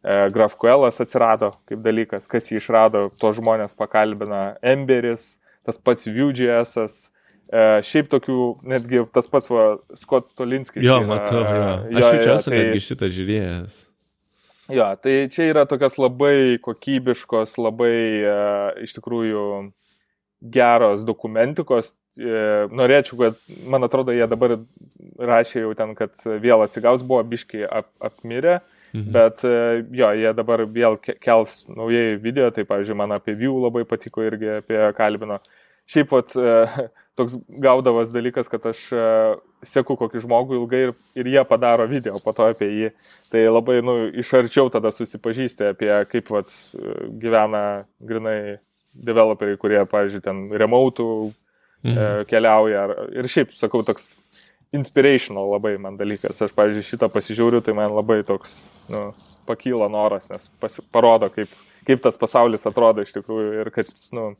e, GraphQL'as atsirado kaip dalykas, kas jį išrado, to žmonės pakalbina Emberis, tas pats Vue.js. E, šiaip tokių, netgi tas pats va, Scott Tolinskis. Jo, matau, jo. Aš jo, jau esu tai, netgi šitą žiūrėjęs. Jo, tai čia yra tokios labai kokybiškos, labai uh, iš tikrųjų geros dokumentikos, E, norėčiau, kad, man atrodo, jie dabar rašė jau ten, kad vėl atsigaus, buvo biškai ap, apmirę, mhm. bet e, jo, jie dabar vėl kels naujai video, tai, pavyzdžiui, man apie View labai patiko irgi apie kalbino. Šiaip pat e, toks gaudavas dalykas, kad aš seku kokį žmogų ilgai ir, ir jie padaro video po to apie jį. Tai labai, nu, iš arčiau tada susipažįsti apie kaip vat, gyvena grinai developeriai, kurie, pavyzdžiui, ten remautų mhm. E, keliauja. Ir šiaip, sakau, toks inspirational labai man dalykas. Aš, pavyzdžiui, šitą pasižiūriu, tai man labai toks, nu, pakyla noras, nes pasi, parodo, kaip, kaip tas pasaulis atrodo iš tikrųjų ir kad, nu,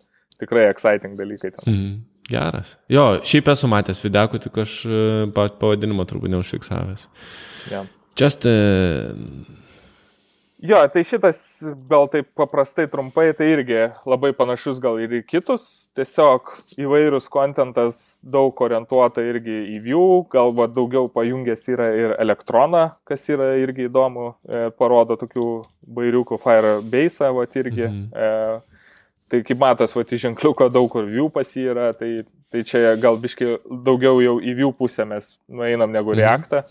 tikrai exciting dalykai ten. Mhm. Geras. Jo, šiaip esu matęs videkų, tik aš e, pavadinimo turbūt neužfiksavęs. Yeah. Just uh, Jo, tai šitas gal taip paprastai trumpai, tai irgi labai panašus gal ir į kitus, tiesiog įvairūs kontentas daug orientuota irgi į view, galbūt daugiau pajungęs yra ir elektroną, kas yra irgi įdomu, e, parodo tokių bairiukų Firebase, va irgi. Mhm. E, tai kaip matos, va, ženkliuko daug kur view pas jį yra, tai Tai čia gal biškai daugiau jau į jų pusę mes nueinam negu reaktą.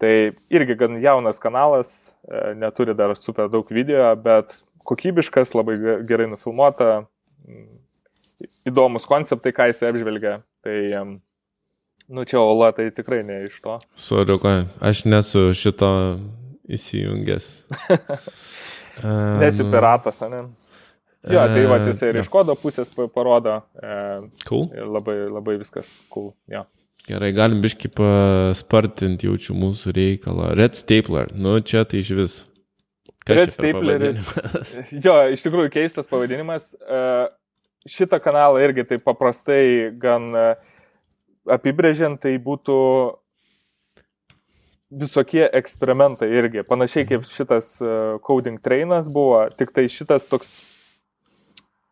Tai irgi gan jaunas kanalas, e, neturi dar super daug video, bet kokybiškas, labai gerai nufilmuota, įdomus konceptai, ką jis apžvelgia. Tai, nu čia Ola, tai tikrai ne iš to. Soriukai, aš nesu šito įsijungęs. Nesi piratas, ne? Jo, tai va, jisai ir iš kodo pusės parodo. E, cool. Ir labai, labai viskas cool. Jo. Gerai, galim biškai paspartinti jaučiu mūsų reikalą. Red Stapler, nu čia tai iš vis. Kas Red Stapleris. jo, iš tikrųjų keistas pavadinimas. E, šitą kanalą irgi taip paprastai gan e, apibrėžiant, tai būtų visokie eksperimentai irgi. Panašiai kaip šitas e, coding trainas buvo, tik tai šitas toks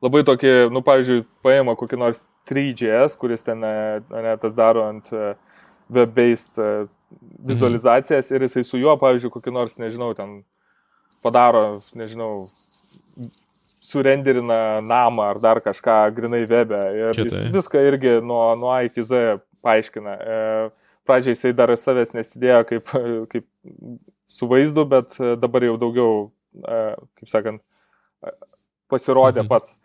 labai tokį, nu, pavyzdžiui, paima kokį nors 3GS, kuris ten ne, tas daro ant e, web-based e, vizualizacijas mhm. ir jisai su juo, pavyzdžiui, kokį nors, nežinau, ten padaro, nežinau, surenderina namą ar dar kažką grinai webe. Ir jis viską irgi nuo, nuo A iki Z paaiškina. E, pradžiai jisai dar savęs nesidėjo kaip, kaip su vaizdu, bet dabar jau daugiau, kaip sakant, pasirodė mhm. pats.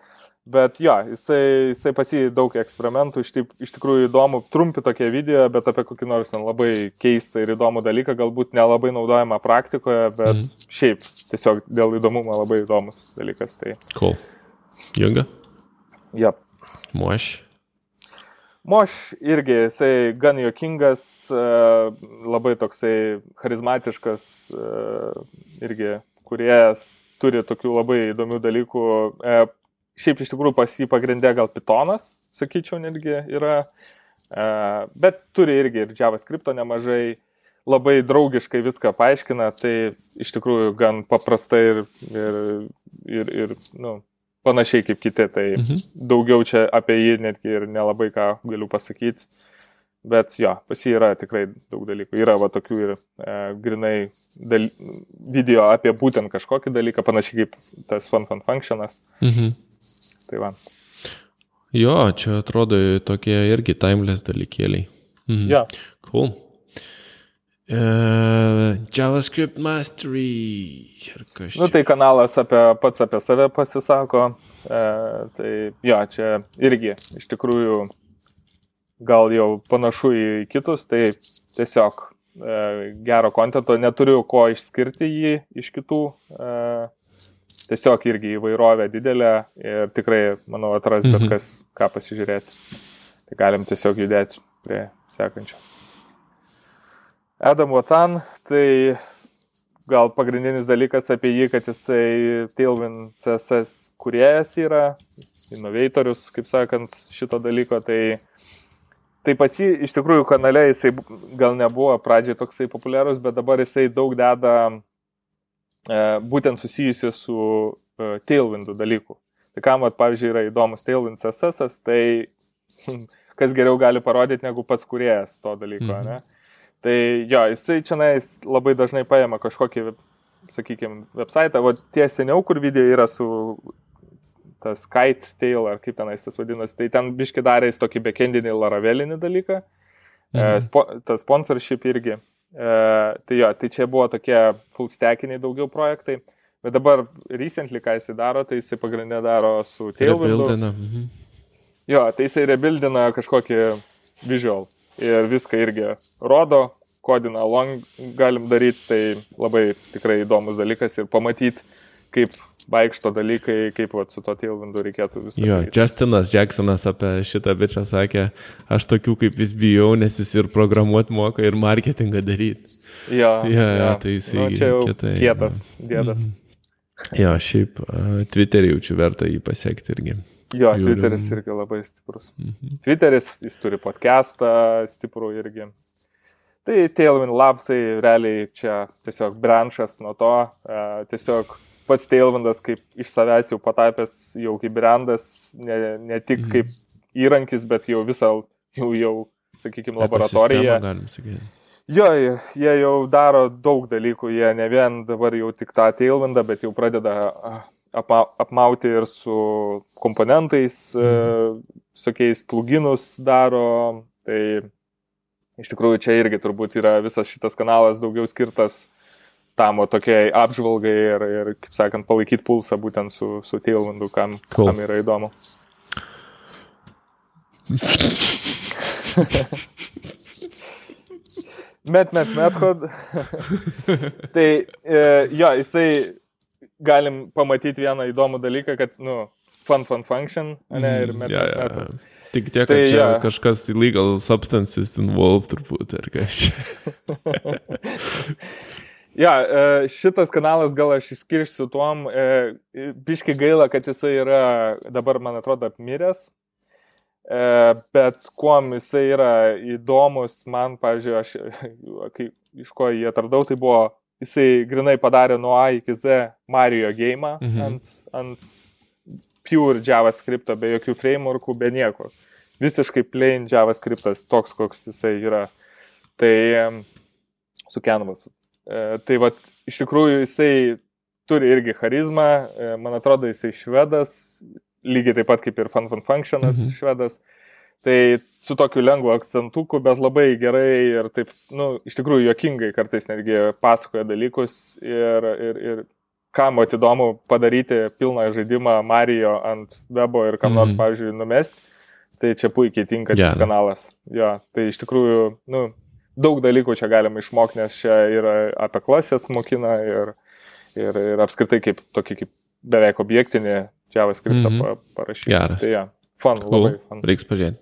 Bet jo, jisai, jisai pasi daug eksperimentų, iš, taip, iš tikrųjų įdomu, trumpi tokie video, bet apie kokį nors ten labai keistą ir įdomų dalyką, galbūt nelabai naudojama praktikoje, bet mm. šiaip tiesiog dėl įdomumo labai įdomus dalykas. Tai... Cool. Junga? Jep. Moš. Moš irgi, jisai gan juokingas, e, labai toksai charizmatiškas, e, irgi kuriejas, turi tokių labai įdomių dalykų e, šiaip iš tikrųjų pas jį pagrindė gal Pythonas, sakyčiau, netgi yra, e, bet turi irgi ir JavaScript nemažai, labai draugiškai viską paaiškina, tai iš tikrųjų gan paprastai ir, ir, ir, ir nu, panašiai kaip kiti, tai mhm. daugiau čia apie jį netgi ir nelabai ką galiu pasakyti. Bet jo, pas jį yra tikrai daug dalykų. Yra va tokių ir e, grinai dal... video apie būtent kažkokį dalyką, panašiai kaip tas fun fun functionas. Mhm. Tai va. Jo, čia atrodo tokie irgi timeless dalykėliai. Mhm. Ja. Cool. Uh, JavaScript Mastery. Kažkaip. Nu, tai kanalas apie, pats apie save pasisako. Uh, tai jo, čia irgi iš tikrųjų gal jau panašu į kitus, tai tiesiog uh, gero kontento, neturiu ko išskirti jį iš kitų. Uh, tiesiog irgi įvairovė didelė ir tikrai, manau, atras bet mhm. kas, ką pasižiūrėti. Tai galim tiesiog judėti prie sekančio. Adam Watan, tai gal pagrindinis dalykas apie jį, kad jisai Tailwind CSS kuriejas yra, inovatorius, kaip sakant, šito dalyko, tai, tai pas jį iš tikrųjų kanale jisai gal nebuvo pradžiai toksai populiarus, bet dabar jisai daug deda būtent susijusi su uh, tailwindų dalyku. Tai kam, at, pavyzdžiui, yra įdomus tailwind CSS, tai kas geriau gali parodyti negu pats kuriejas to dalyko, mhm. ne? Tai jo, jisai čia labai dažnai paima kažkokį, sakykime, website, o tie seniau, kur video yra su tas kite tail, ar kaip tenais tas vadinasi, tai ten biški darė jis tokį backendinį laravelinį dalyką, e, mhm. e, spo, tas sponsorship irgi. E, tai jo, tai čia buvo tokie full stackiniai daugiau projektai. Bet dabar recently, ką jisai daro, tai jisai pagrindinė daro su Tailwindu. Mhm. Jo, tai jisai rebuildina kažkokį visual ir viską irgi rodo, kodina long galim daryti, tai labai tikrai įdomus dalykas ir pamatyti, kaip vaikšto dalykai, kaip vat, su to tailwindu reikėtų viską. Jo, daryti. Justinas Jacksonas apie šitą bičią sakė, aš tokių kaip vis bijau, nes jis ir programuoti moka, ir marketingą daryti. Jo, ja, ja, tai jis nu, čia jau kietai, kietas, dėdas. Mm. Jo, šiaip Twitterį jaučiu verta jį pasiekti irgi. Jo, Jūrim. Twitteris irgi labai stiprus. -hmm. Twitteris, jis turi podcastą stiprų irgi. Tai Tailwind Labsai realiai čia tiesiog branšas nuo to, tiesiog pats Tailwindas kaip iš savęs jau patapęs jau kaip brandas, ne, ne tik mhm. kaip įrankis, bet jau visą, jau, jau sakykime, laboratoriją. Jo, jie jau daro daug dalykų, jie ne vien dabar jau tik tą Tailwindą, bet jau pradeda apa, apmauti ir su komponentais, mhm. visokiais pluginus daro. Tai iš tikrųjų čia irgi turbūt yra visas šitas kanalas daugiau skirtas tam tokiai apžvalgai ir, ir kaip sakant, palaikyti pulsą būtent su, su Tailwindu, kam, cool. kam yra įdomu. met, met, method. tai e, jo, jisai galim pamatyti vieną įdomų dalyką, kad, nu, fun, fun function, ne, ir met, yeah, met, method. Yeah. Tik tiek, kad tai, čia ja. kažkas illegal substances involved turbūt, ar kažkas. Ja, e, šitas kanalas gal aš išskirsiu tuom, e, biški gaila, kad jisai yra dabar, man atrodo, apmiręs, e, bet kuom jisai yra įdomus, man, pavyzdžiui, aš, kai, iš ko jį atradau, tai buvo, jisai grinai padarė nuo A iki Z Mario game mhm. ant, ant pure JavaScript, be jokių frameworkų, be nieko. Visiškai plain JavaScriptas, toks, koks jisai yra. Tai su Canvasu. E, tai vad, iš tikrųjų jisai turi irgi charizmą, e, man atrodo jisai švedas, lygiai taip pat kaip ir Fun Fun Functionas mhm. švedas. Tai su tokiu lengvu akcentuku, bet labai gerai ir taip, nu, iš tikrųjų jokingai kartais netgi pasakoja dalykus ir, ir, ir kam įdomu padaryti pilną žaidimą Mario ant webo ir kam nors, mm. pavyzdžiui, numesti, tai čia puikiai tinka yeah. kanalas. Jo, tai iš tikrųjų, nu, daug dalykų čia galima išmokti, nes čia yra apie klasės mokina ir, ir, ir apskritai kaip tokį kaip beveik objektinį JavaScript mm -hmm. parašyti. Geras. Tai ja, fun, cool. labai fun. Reiks pažiūrėti.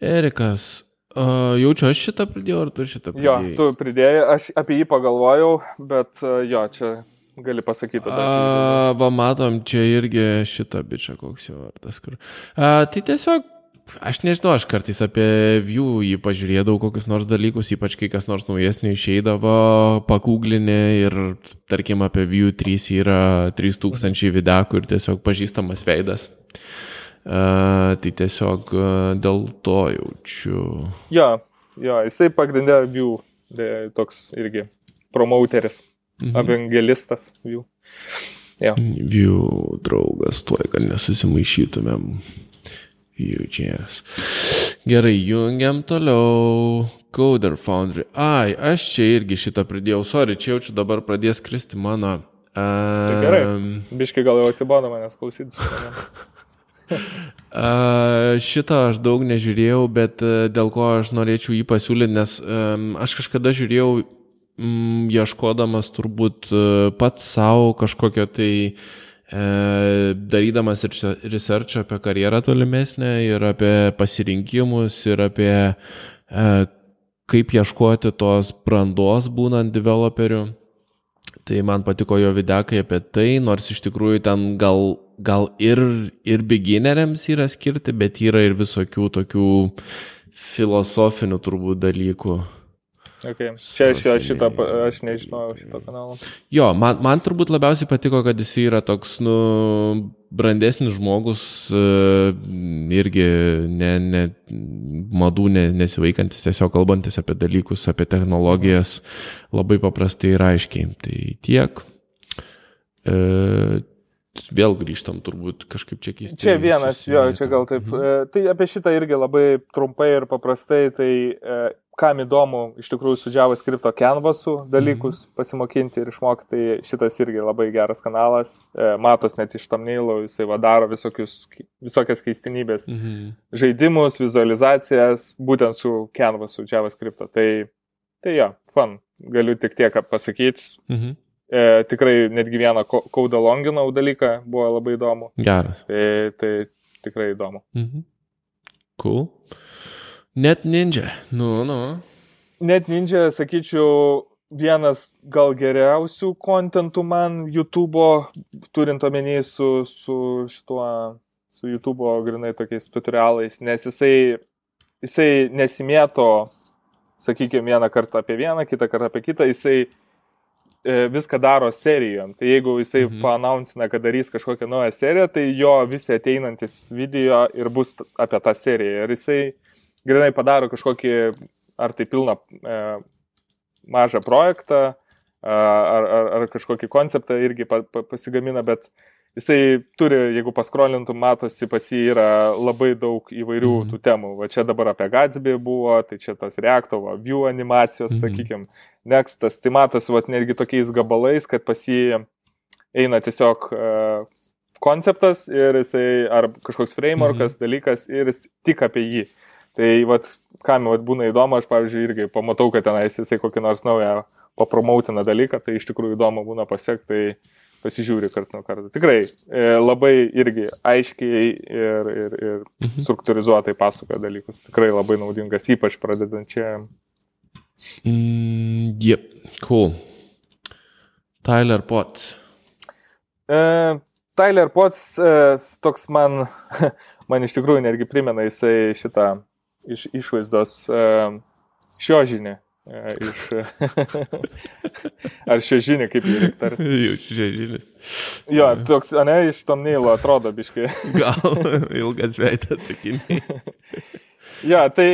Erikas, uh, jaučiu aš šitą pridėjau, ar tu šitą pridėjai? Jo, tu pridėjai, aš apie jį pagalvojau, bet uh, jo, čia gali pasakyti. A, va, matom, čia irgi šitą bičią, koks jo vardas. Kur... A, tai tiesiog Aš nežinau, aš kartais apie jų jį pažiūrėdavau kokius nors dalykus, ypač kai kas nors naujesnio išeidavo, pakūglinė ir tarkim apie View 3 yra 3000 videkų ir tiesiog pažįstamas veidas. Uh, tai tiesiog uh, dėl to jaučiu. Jo, jo jisai pagrindė View, toks irgi promouteris, mhm. evangelistas View. Ja. View draugas, tuoj, kad nesusimaišytumėm. Vue.js. Gerai, jungiam toliau. Coder Foundry. Ai, aš čia irgi šitą pridėjau. Sorry, čia jaučiu dabar pradės kristi mano. Uh, tai gerai. Biškai gal jau atsibodo manęs klausytis. Uh, šitą aš daug nežiūrėjau, bet uh, dėl ko aš norėčiau jį pasiūlyti, nes um, aš kažkada žiūrėjau, um, ieškodamas turbūt uh, pats savo kažkokio tai uh, E, darydamas research apie karjerą tolimesnę ir apie pasirinkimus ir apie e, kaip ieškoti tos brandos būnant developeriu. Tai man patiko jo videkai apie tai, nors iš tikrųjų ten gal, gal ir, ir beginneriams yra skirti, bet yra ir visokių tokių filosofinių turbūt dalykų. Okay. Čia aš, aš, šitą, aš nežinojau šito kanalo. Jo, man, man turbūt labiausiai patiko, kad jis yra toks, nu, brandesnis žmogus, e, irgi ne, ne, madų ne, nesivaikantis, tiesiog kalbantis apie dalykus, apie technologijas, labai paprastai ir aiškiai. Tai tiek. E, vėl grįžtam turbūt kažkaip čia keisti. Čia vienas, jo, čia gal taip. Mhm. E, tai apie šitą irgi labai trumpai ir paprastai, tai e, kam įdomu iš tikrųjų su JavaScript canvasu dalykus -hmm. pasimokinti ir išmokti, tai šitas irgi labai geras kanalas. E, matos net iš tamneilo, jisai vadaro visokius, visokias keistinybės. -hmm. Žaidimus, vizualizacijas, būtent su canvasu JavaScript. Tai, tai jo, fun. Galiu tik tiek pasakyti. -hmm. E, tikrai netgi vieną kaudą longinau dalyką buvo labai įdomu. Geras. Tai, tai tikrai įdomu. Mhm. Cool. Net ninja. Nu, nu. Net ninja, sakyčiau, vienas gal geriausių kontentų man YouTube'o, turint omeny su, su šituo, su YouTube'o grinai tokiais tutorialais, nes jisai, jisai nesimėto, sakykime, vieną kartą apie vieną, kitą kartą apie kitą, jisai e, viską daro serijom. Tai jeigu jisai mhm. paanaunsina, kad darys kažkokią naują seriją, tai jo visi ateinantis video ir bus apie tą seriją. Ir jisai grinai padaro kažkokį, ar tai pilną e, mažą projektą, ar, ar, ar kažkokį konceptą irgi pa, pa, pasigamina, bet jisai turi, jeigu paskrolintum, matosi, pas jį yra labai daug įvairių mm. tų temų. Va čia dabar apie Gatsby buvo, tai čia tas reaktovo, view animacijos, mm. sakykime, nextas, tai matosi, va netgi tokiais gabalais, kad pas jį eina tiesiog uh, konceptas ir jisai, ar kažkoks frameworkas, mm. dalykas ir jis tik apie jį. Tai vat, kam vat, būna įdomu, aš pavyzdžiui irgi pamatau, kad tenais jisai kokį nors naują papromautina dalyką, tai iš tikrųjų įdomu būna pasiekti, tai pasižiūri kartu nuo karto. Tikrai e, labai irgi aiškiai ir, ir, ir mhm. struktūrizuotai pasakoja dalykus. Tikrai labai naudingas, ypač pradedančiam. Mm, yep, cool. Tyler Potts. E, Tyler Potts e, toks man, man iš tikrųjų netgi primena jisai šitą iš išvaizdos šio žinį. Iš... Ar šio žinį, kaip jį reikia tarti? Jau šio žinį. Jo, toks, ne, iš tom neilo atrodo biškai. Gal ilgas veidas, sakiniai. jo, tai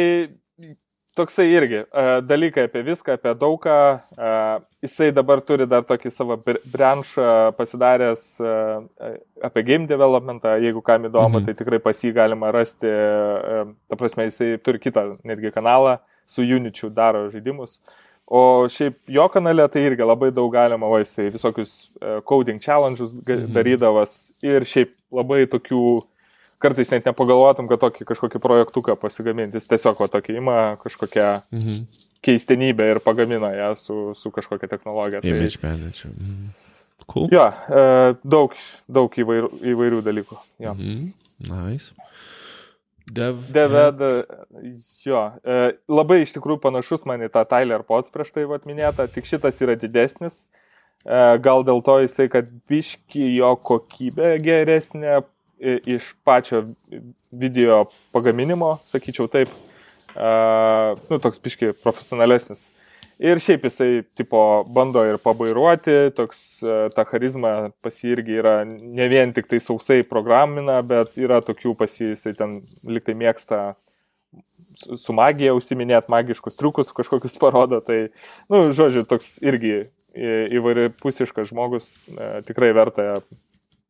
toksai irgi dalykai apie viską, apie daugą. Jisai dabar turi dar tokį savo branšą pasidaręs apie game developmentą, jeigu kam įdomu, mhm. tai tikrai pas jį galima rasti, ta prasme, jisai turi kitą netgi kanalą, su Uničiu daro žaidimus. O šiaip jo kanale tai irgi labai daug galima, va, jisai visokius coding challenges mhm. darydavas ir šiaip labai tokių kartais net nepagalvotum, kad tokį kažkokį projektuką pasigaminti. Jis tiesiog va tokį ima kažkokią mhm. keistenybę ir pagamina ją su, su kažkokia technologija. Tai... Image manager. Mhm. Cool. Jo, e, daug, daug įvairių, įvairių dalykų. Jo. Mhm. Nice. Dev. Deved, jo, e, labai iš tikrųjų panašus man į tą Tyler Potts prieš tai atminėtą, tik šitas yra didesnis. E, gal dėl to jisai, kad biški jo kokybė geresnė, iš pačio video pagaminimo, sakyčiau taip, uh, nu, toks piškiai profesionalesnis. Ir šiaip jisai, tipo, bando ir pabairuoti, toks, uh, ta charizma pas jį irgi yra ne vien tik tai sausai programina, bet yra tokių pas jį, jisai ten liktai mėgsta su magija užsiminėt, magiškus triukus kažkokius parodo, tai, nu, žodžiu, toks irgi įvairiapusiškas žmogus, tikrai verta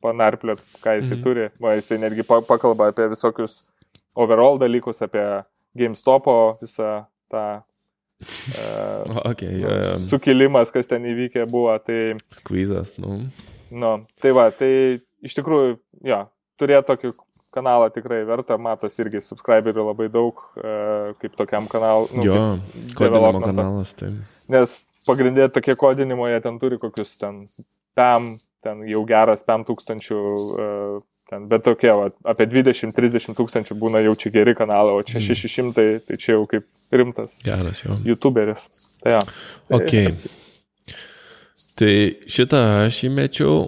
panarpliot, ką jisai mm. turi. Va, jisai netgi pakalba apie visokius overall dalykus, apie GameStopo visą tą okay, yeah, yeah. sukilimas, kas ten įvykė buvo. Tai, Squeezas, nu. Nu, tai va, tai iš tikrųjų, jo, turėti tokį kanalą tikrai verta, matos irgi subscriberių labai daug, uh, kaip tokiam kanalui. Nu, jo, kodinimo kanalas, tai. Nes pagrindė tokie kodinimo, jie ten turi kokius ten PAM ten jau geras 5 tūkstančių, e, ten, bet tokie, va, apie 20-30 tūkstančių būna jau čia geri kanalai, o čia mm. 600, tai čia jau kaip rimtas. Geras jau. YouTuberis. Tai, ja. Ok. Tai šitą aš įmečiau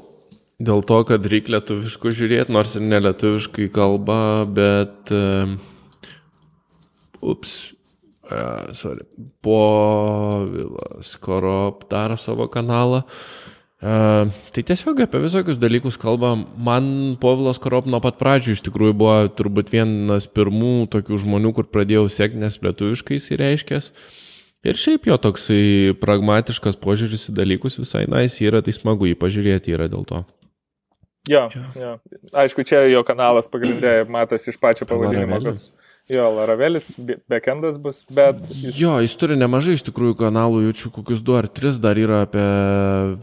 dėl to, kad reikia lietuviškų žiūrėti, nors ir nelietuviškai kalba, bet... Uh, ups. Uh, sorry. Po Vilas Korop daro savo kanalą. Uh, Uh, tai tiesiog apie visokius dalykus kalbam. Man Povilas Korop nuo pat pradžių iš tikrųjų buvo turbūt vienas pirmų tokių žmonių, kur pradėjau sekti, nes lietuviškai jis reiškęs. Ir šiaip jo toksai pragmatiškas požiūris į dalykus visai nais yra, tai smagu jį pažiūrėti yra dėl to. Jo, jo. Aišku, čia jo kanalas pagrindė matosi iš pačio pavadinimo, kad Jo, Laravelis, backendas bus, bet... Jis... Jo, jis turi nemažai iš tikrųjų kanalų, jaučiu kokius du ar tris dar yra apie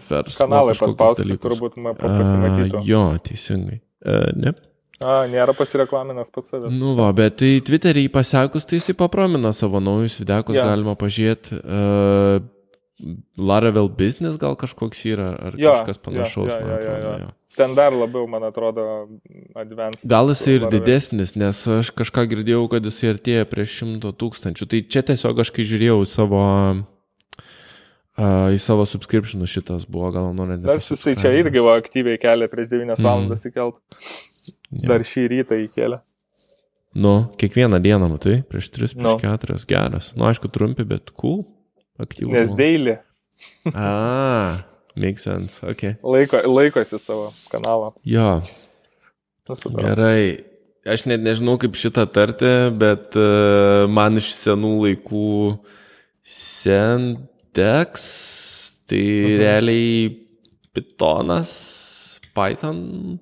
verslą. Kanalai paspausti, turbūt pasimatytų. Uh, jo, teisingai. Uh, ne. A, nėra pasireklaminęs pats savęs. Nu va, bet tai Twitter'į pasekus, tai jisai papromina savo naujus videkus, ja. galima pažiūrėti. Uh, Laravel business gal kažkoks yra, ar jo, kažkas panašaus, jo, jo. Jo, jo. Jo ten dar labiau, man atrodo, advanced. Gal jis ir didesnis, nes aš kažką girdėjau, kad jis artėja prie šimto tūkstančių. Tai čia tiesiog aš kai žiūrėjau savo, uh, į savo subscriptionų šitas buvo, gal norint. Dar jisai čia irgi va, aktyviai kelia prieš 9 mm. valandas įkelt. Dar šį rytą įkėlė. Nu, kiekvieną dieną, matai, prieš 3, prieš no. 4, geras. Nu, aišku, trumpi, bet cool, aktyvus. Nes daily. A, Makes sense, ok. Laiko, laikosi savo kanalą. Jo. Nu, Gerai. Aš net nežinau, kaip šitą tarti, bet uh, man iš senų laikų Sentex Tai mhm. realiai Pythonas, Python,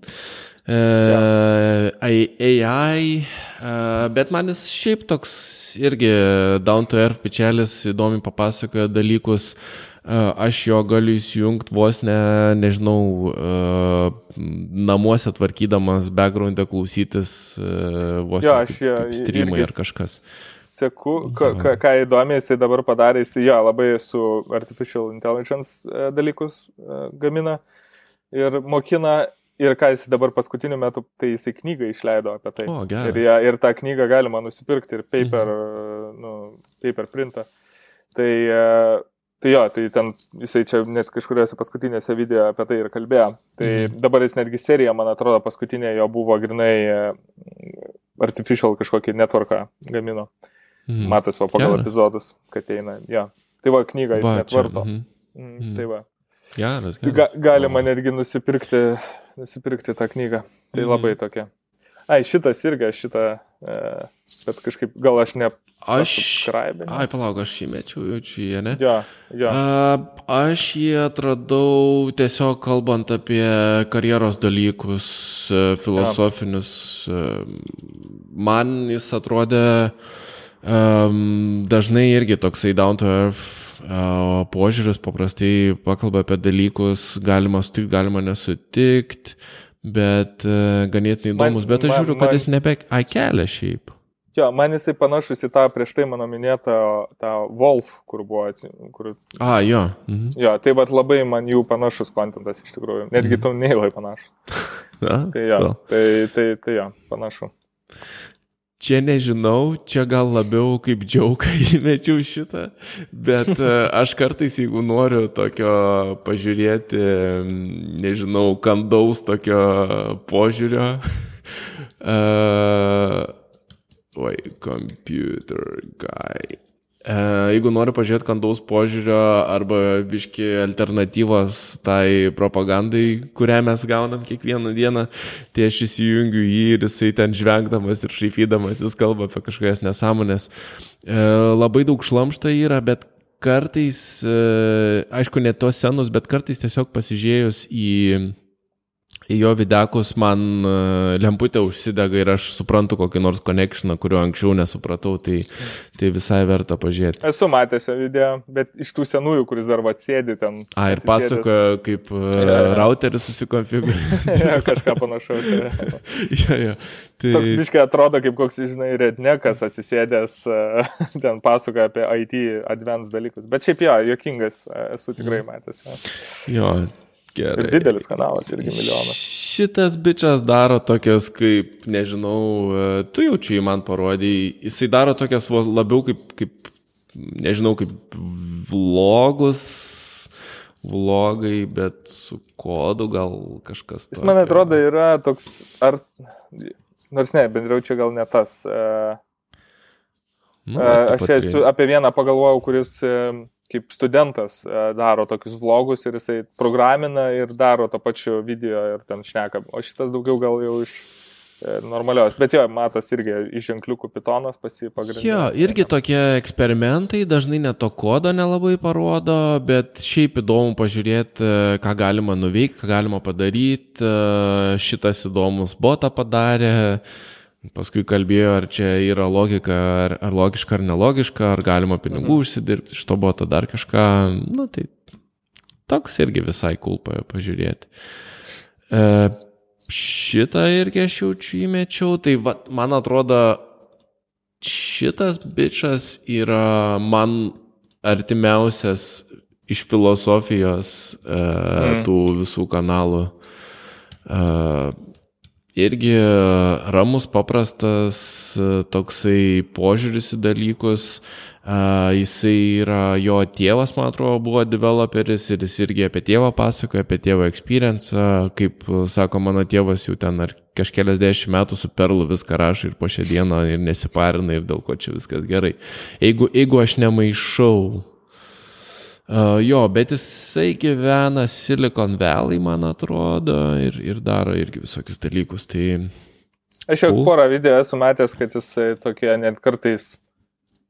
ja. AI, bet man jis šiaip toks irgi down to earth pičelis, įdomi papasakoja dalykus. Aš jo galiu įsijungti vos ne, nežinau, namuose tvarkydamas backgroundą klausytis vos jo, ne aš jo, streamai ar kažkas. Seku, ką, ką, ką įdomiai jisai dabar padarė, jisai jo labai su artificial intelligence dalykus gamina ir mokina Ir ką jis dabar paskutiniu metu, tai jisai knygą išleido apie tai. O, gerai. ir, ja, ir tą knygą galima nusipirkti ir paper, mhm. nu, paper printą. Tai, e, tai jo, tai ten jisai čia net kažkuriuose paskutinėse video apie tai ir kalbėjo. Tai mhm. dabar jis netgi serija, man atrodo, paskutinė jo buvo grinai e, artificial kažkokį netvarką gamino. Mhm. Matas va pagal Geras. epizodus, kad eina. Jo. Tai va knygą jis va, net varto. Mhm. Mm, mhm. Tai va. Geras, geras. Tai ga, galima netgi nusipirkti nusipirkti tą knygą. Tai mm. labai tokia. Ai, šitas irgi, šitą, e, bet kažkaip gal aš ne. Aš. Ai, palauk, aš jį mečiau, jaučiu jį, ne? Jo, jo. A, aš jį atradau tiesiog kalbant apie karjeros dalykus, e, filosofinius. Ja. E, man jis atrodė um, dažnai irgi toksai down to earth požiūris paprastai pakalba apie dalykus, galima sutikti, galima nesutikti, bet ganėtinai įdomus, man, bet aš žiūriu, kad man, jis nebe akelia šiaip. Jo, man jisai panašus į tą prieš tai mano minėtą tą Wolf, kur buvo. Kur... A, jo. Mhm. Jo, tai bet labai man jų panašus kontentas iš tikrųjų. Netgi mhm. tu neilai panašus. Na, tai jo, so. tai, tai, tai jo, panašu. Čia nežinau, čia gal labiau kaip džiauką įmečiau šitą, bet e, aš kartais, jeigu noriu tokio pažiūrėti, nežinau, kandaus tokio požiūrio, uh, oi, computer guy. E, jeigu nori pažiūrėti kandaus požiūrio arba biški alternatyvos tai propagandai, kurią mes gaunam kiekvieną dieną, tai aš įsijungiu jį ir jisai ten žvengdamas ir šaipydamas jis kalba apie kažkokias nesąmonės. E, labai daug šlamšto yra, bet kartais, e, aišku, ne tos senus, bet kartais tiesiog pasižiūrėjus į jo videkus man e, lemputė užsidega ir aš suprantu kokį nors connectioną, kurio anksčiau nesupratau, tai, tai visai verta pažiūrėti. Esu matęs jo video, bet iš tų senųjų, kuris dar atsėdi ten. A, ir pasakoja, kaip ja. routeris susikonfigūruoja. ja, kažką panašaus. ja, ja. Tai... Toks biškai atrodo kaip koks, žinai, rednekas atsisėdęs, ten pasakoja apie IT advanced dalykus. Bet šiaip jo, jokingas, esu tikrai matęs. Jo. jo Gerai. Ir didelis kanalas, irgi milijonas. Šitas bičias daro tokias kaip, nežinau, e, tu jau čia jį man parodėjai, jisai daro tokias labiau kaip, kaip nežinau, kaip vlogus, vlogai, bet su kodu gal kažkas. Jis man atrodo yra toks, ar, nors ne, bendriau čia gal ne tas. Uh, nu, uh, aš esu apie vieną pagalvojau, kuris uh, kaip studentas e, daro tokius vlogus ir jisai programina ir daro to pačiu video ir ten šneka. O šitas daugiau gal jau iš e, normalios. Bet jo, matos irgi iš ženkliukų pitonas pasipagrindė. Jo, irgi tokie eksperimentai, dažnai net to kodo nelabai parodo, bet šiaip įdomu pažiūrėti, e, ką galima nuveikti, ką galima padaryti. Šitas įdomus botą padarė. Paskui kalbėjo, ar čia yra logika, ar, ar logiška, ar nelogiška, ar galima pinigų mhm. užsidirbti iš to boto dar kažką. Na tai toks irgi visai kulpa pažiūrėti. E, šitą irgi aš jaučiu įmečiau, tai va, man atrodo, šitas bičias yra man artimiausias iš filosofijos e, mm. tų visų kanalų. E, irgi ramus, paprastas toksai požiūris į dalykus. Uh, jisai yra, jo tėvas, man atrodo, buvo developeris ir jis irgi apie tėvą pasakoja, apie tėvo experience, kaip sako mano tėvas jau ten ar kažkeliasdešimt metų su perlu viską rašo ir po šią dieną ir nesiparina ir dėl ko čia viskas gerai. Jeigu, jeigu aš nemaišau Uh, jo, bet jisai gyvena Silicon Valley, man atrodo, ir, ir daro irgi visokius dalykus. Tai... Aš jau porą video esu matęs, kad jisai tokie net kartais,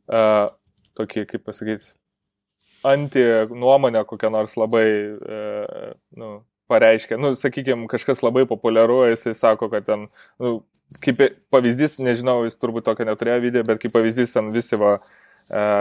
uh, tokie, kaip pasakyti, anti nuomonę kokią nors labai, e, nu, pareiškia, nu, sakykime, kažkas labai populiaru, jisai sako, kad ten, nu, kaip pavyzdys, nežinau, jis turbūt tokio neturėjo video, bet kaip pavyzdys, ten visi va, e,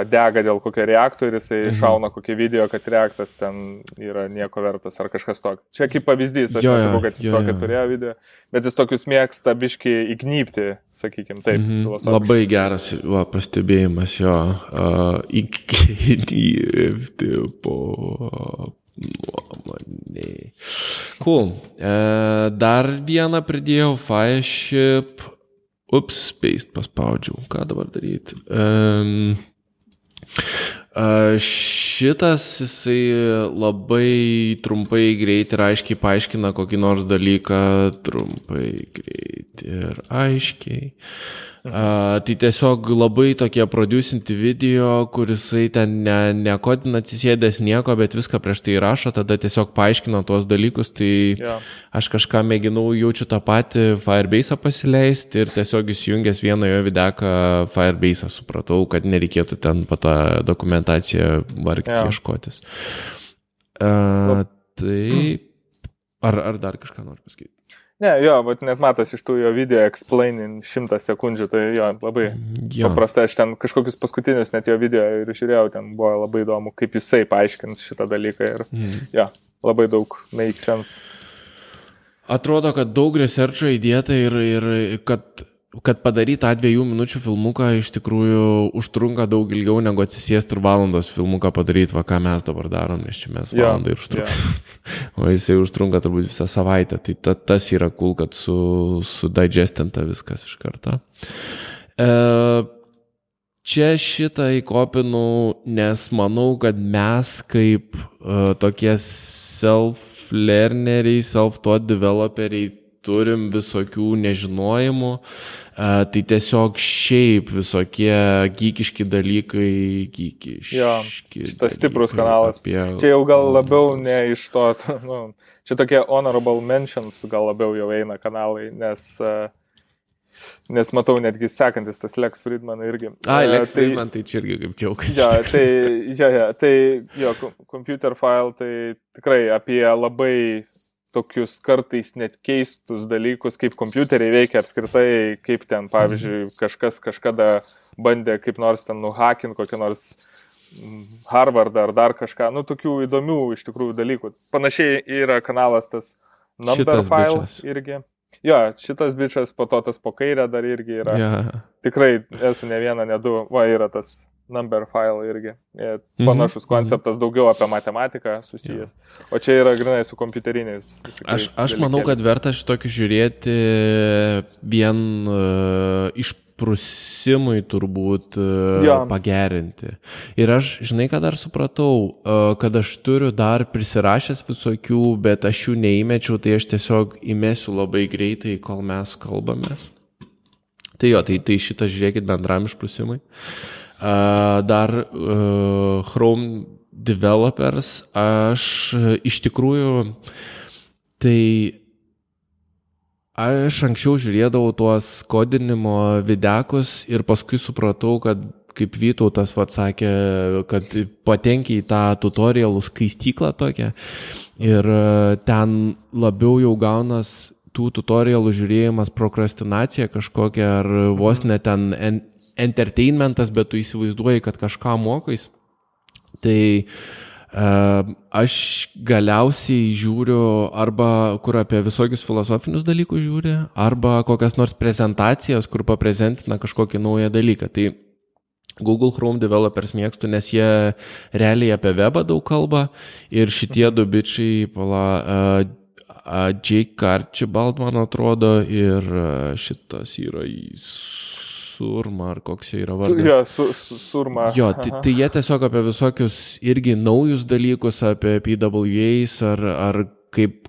dega dėl kokio reaktorių, jisai mhm. šauna kokį video, kad reaktas ten yra nieko vertas ar kažkas tokio. Čia kaip pavyzdys, aš nesakau, kad jis tokio turėjo video, bet jis tokius mėgsta biški įgnypti, sakykime, taip. Mhm. Labai geras va, pastebėjimas jo. Uh, įgnypti po nuomonė. Cool. E, dar vieną pridėjau, Fireship. Ups, paste paspaudžiau. Ką dabar daryti? Um, Šitas jisai labai trumpai, greit ir aiškiai paaiškina kokį nors dalyką, trumpai, greit ir aiškiai. Uh, Uh, tai tiesiog labai tokie producinti video, kurisai ten ne, nekodina atsisėdęs nieko, bet viską prieš tai rašo, tada tiesiog paaiškina tuos dalykus. Tai yeah. aš kažką mėginau, jaučiu tą patį Firebase pasileisti ir tiesiog įsijungęs vieną jo videką Firebase supratau, kad nereikėtų ten po tą dokumentaciją vargti yeah. ieškotis. Uh, tai ar, ar dar kažką noriu pasakyti? Ne, jo, bet net matos iš tų jo video explaining šimtą sekundžių, tai jo, labai jo. paprastai, aš ten kažkokius paskutinius net jo video ir žiūrėjau, ten buvo labai įdomu, kaip jisai paaiškins šitą dalyką ir mm. jo, labai daug make sense. Atrodo, kad daug researcho įdėta ir, ir kad kad padaryti tą dviejų minučių filmuką iš tikrųjų užtrunka daug ilgiau negu atsisėsti ir valandos filmuką padaryti, va ką mes dabar darom, nes čia mes valandą ir užtrunka. Yeah. o jisai užtrunka turbūt visą savaitę, tai ta, tas yra cool, kad su, sudigestinta viskas iš karto. E, čia šitą įkopinu, nes manau, kad mes kaip e, tokie self-learneriai, self-taught developeriai turim visokių nežinojimų, tai tiesiog šiaip visokie gykiški dalykai, gykiški. Jo, šitas stiprus kanalas. Apie... Čia jau gal labiau ne iš to, nu, čia tokie honorable mentions gal labiau jau eina kanalai, nes uh, Nes matau netgi sekantis tas Lex Friedman irgi. A, Lex tai, Friedman tai čia irgi kaip džiaugiasi. Ja, tai, ja, ja, tai jo, computer file tai tikrai apie labai tokius kartais net keistus dalykus, kaip kompiuteriai veikia apskritai, kaip ten, pavyzdžiui, mhm. kažkas kažkada bandė kaip nors ten nuhakinti kokią nors Harvardą ar dar kažką, nu, tokių įdomių iš tikrųjų dalykų. Panašiai yra kanalas tas number šitas file bičias. irgi. Jo, šitas bičias, po to tas po kairę dar irgi yra. Yeah. Tikrai esu ne vieną, ne du, va yra tas number file irgi. Mhm, panašus mhm. konceptas, daugiau apie matematiką susijęs. Yeah. O čia yra grinai su kompiuteriniais. Aš, aš manau, kad verta šitokį žiūrėti vien uh, iš prusimui turbūt uh, ja. pagerinti. Ir aš, žinai, ką dar supratau, kad aš turiu dar prisirašęs visokių, bet aš jų neįmečiau, tai aš tiesiog įmesiu labai greitai, kol mes kalbamės. Tai jo, tai, tai šitą žiūrėkit bendram išprusimui. Uh, dar Chrome developers, aš iš tikrųjų tai aš anksčiau žiūrėdavau tuos kodinimo videkus ir paskui supratau, kad kaip Vytautas atsakė, kad patenki į tą tutorialų skaistyklą tokią ir ten labiau jau gaunas tų tutorialų žiūrėjimas prokrastinacija kažkokia ar vos net ten entertainmentas, bet tu įsivaizduoji, kad kažką mokais. Tai uh, aš galiausiai žiūriu arba kur apie visokius filosofinius dalykus žiūri, arba kokias nors prezentacijas, kur paprezentina kažkokį naują dalyką. Tai Google Chrome developers mėgstu, nes jie realiai apie webą daug kalba ir šitie du bičiai, pala, uh, uh, Jake Archibald, man atrodo, ir šitas yra į surma, ar koks yra vardas. Jo, su, su, surma. Jo, tai, tai jie tiesiog apie visokius irgi naujus dalykus, apie PWAs, ar, ar kaip,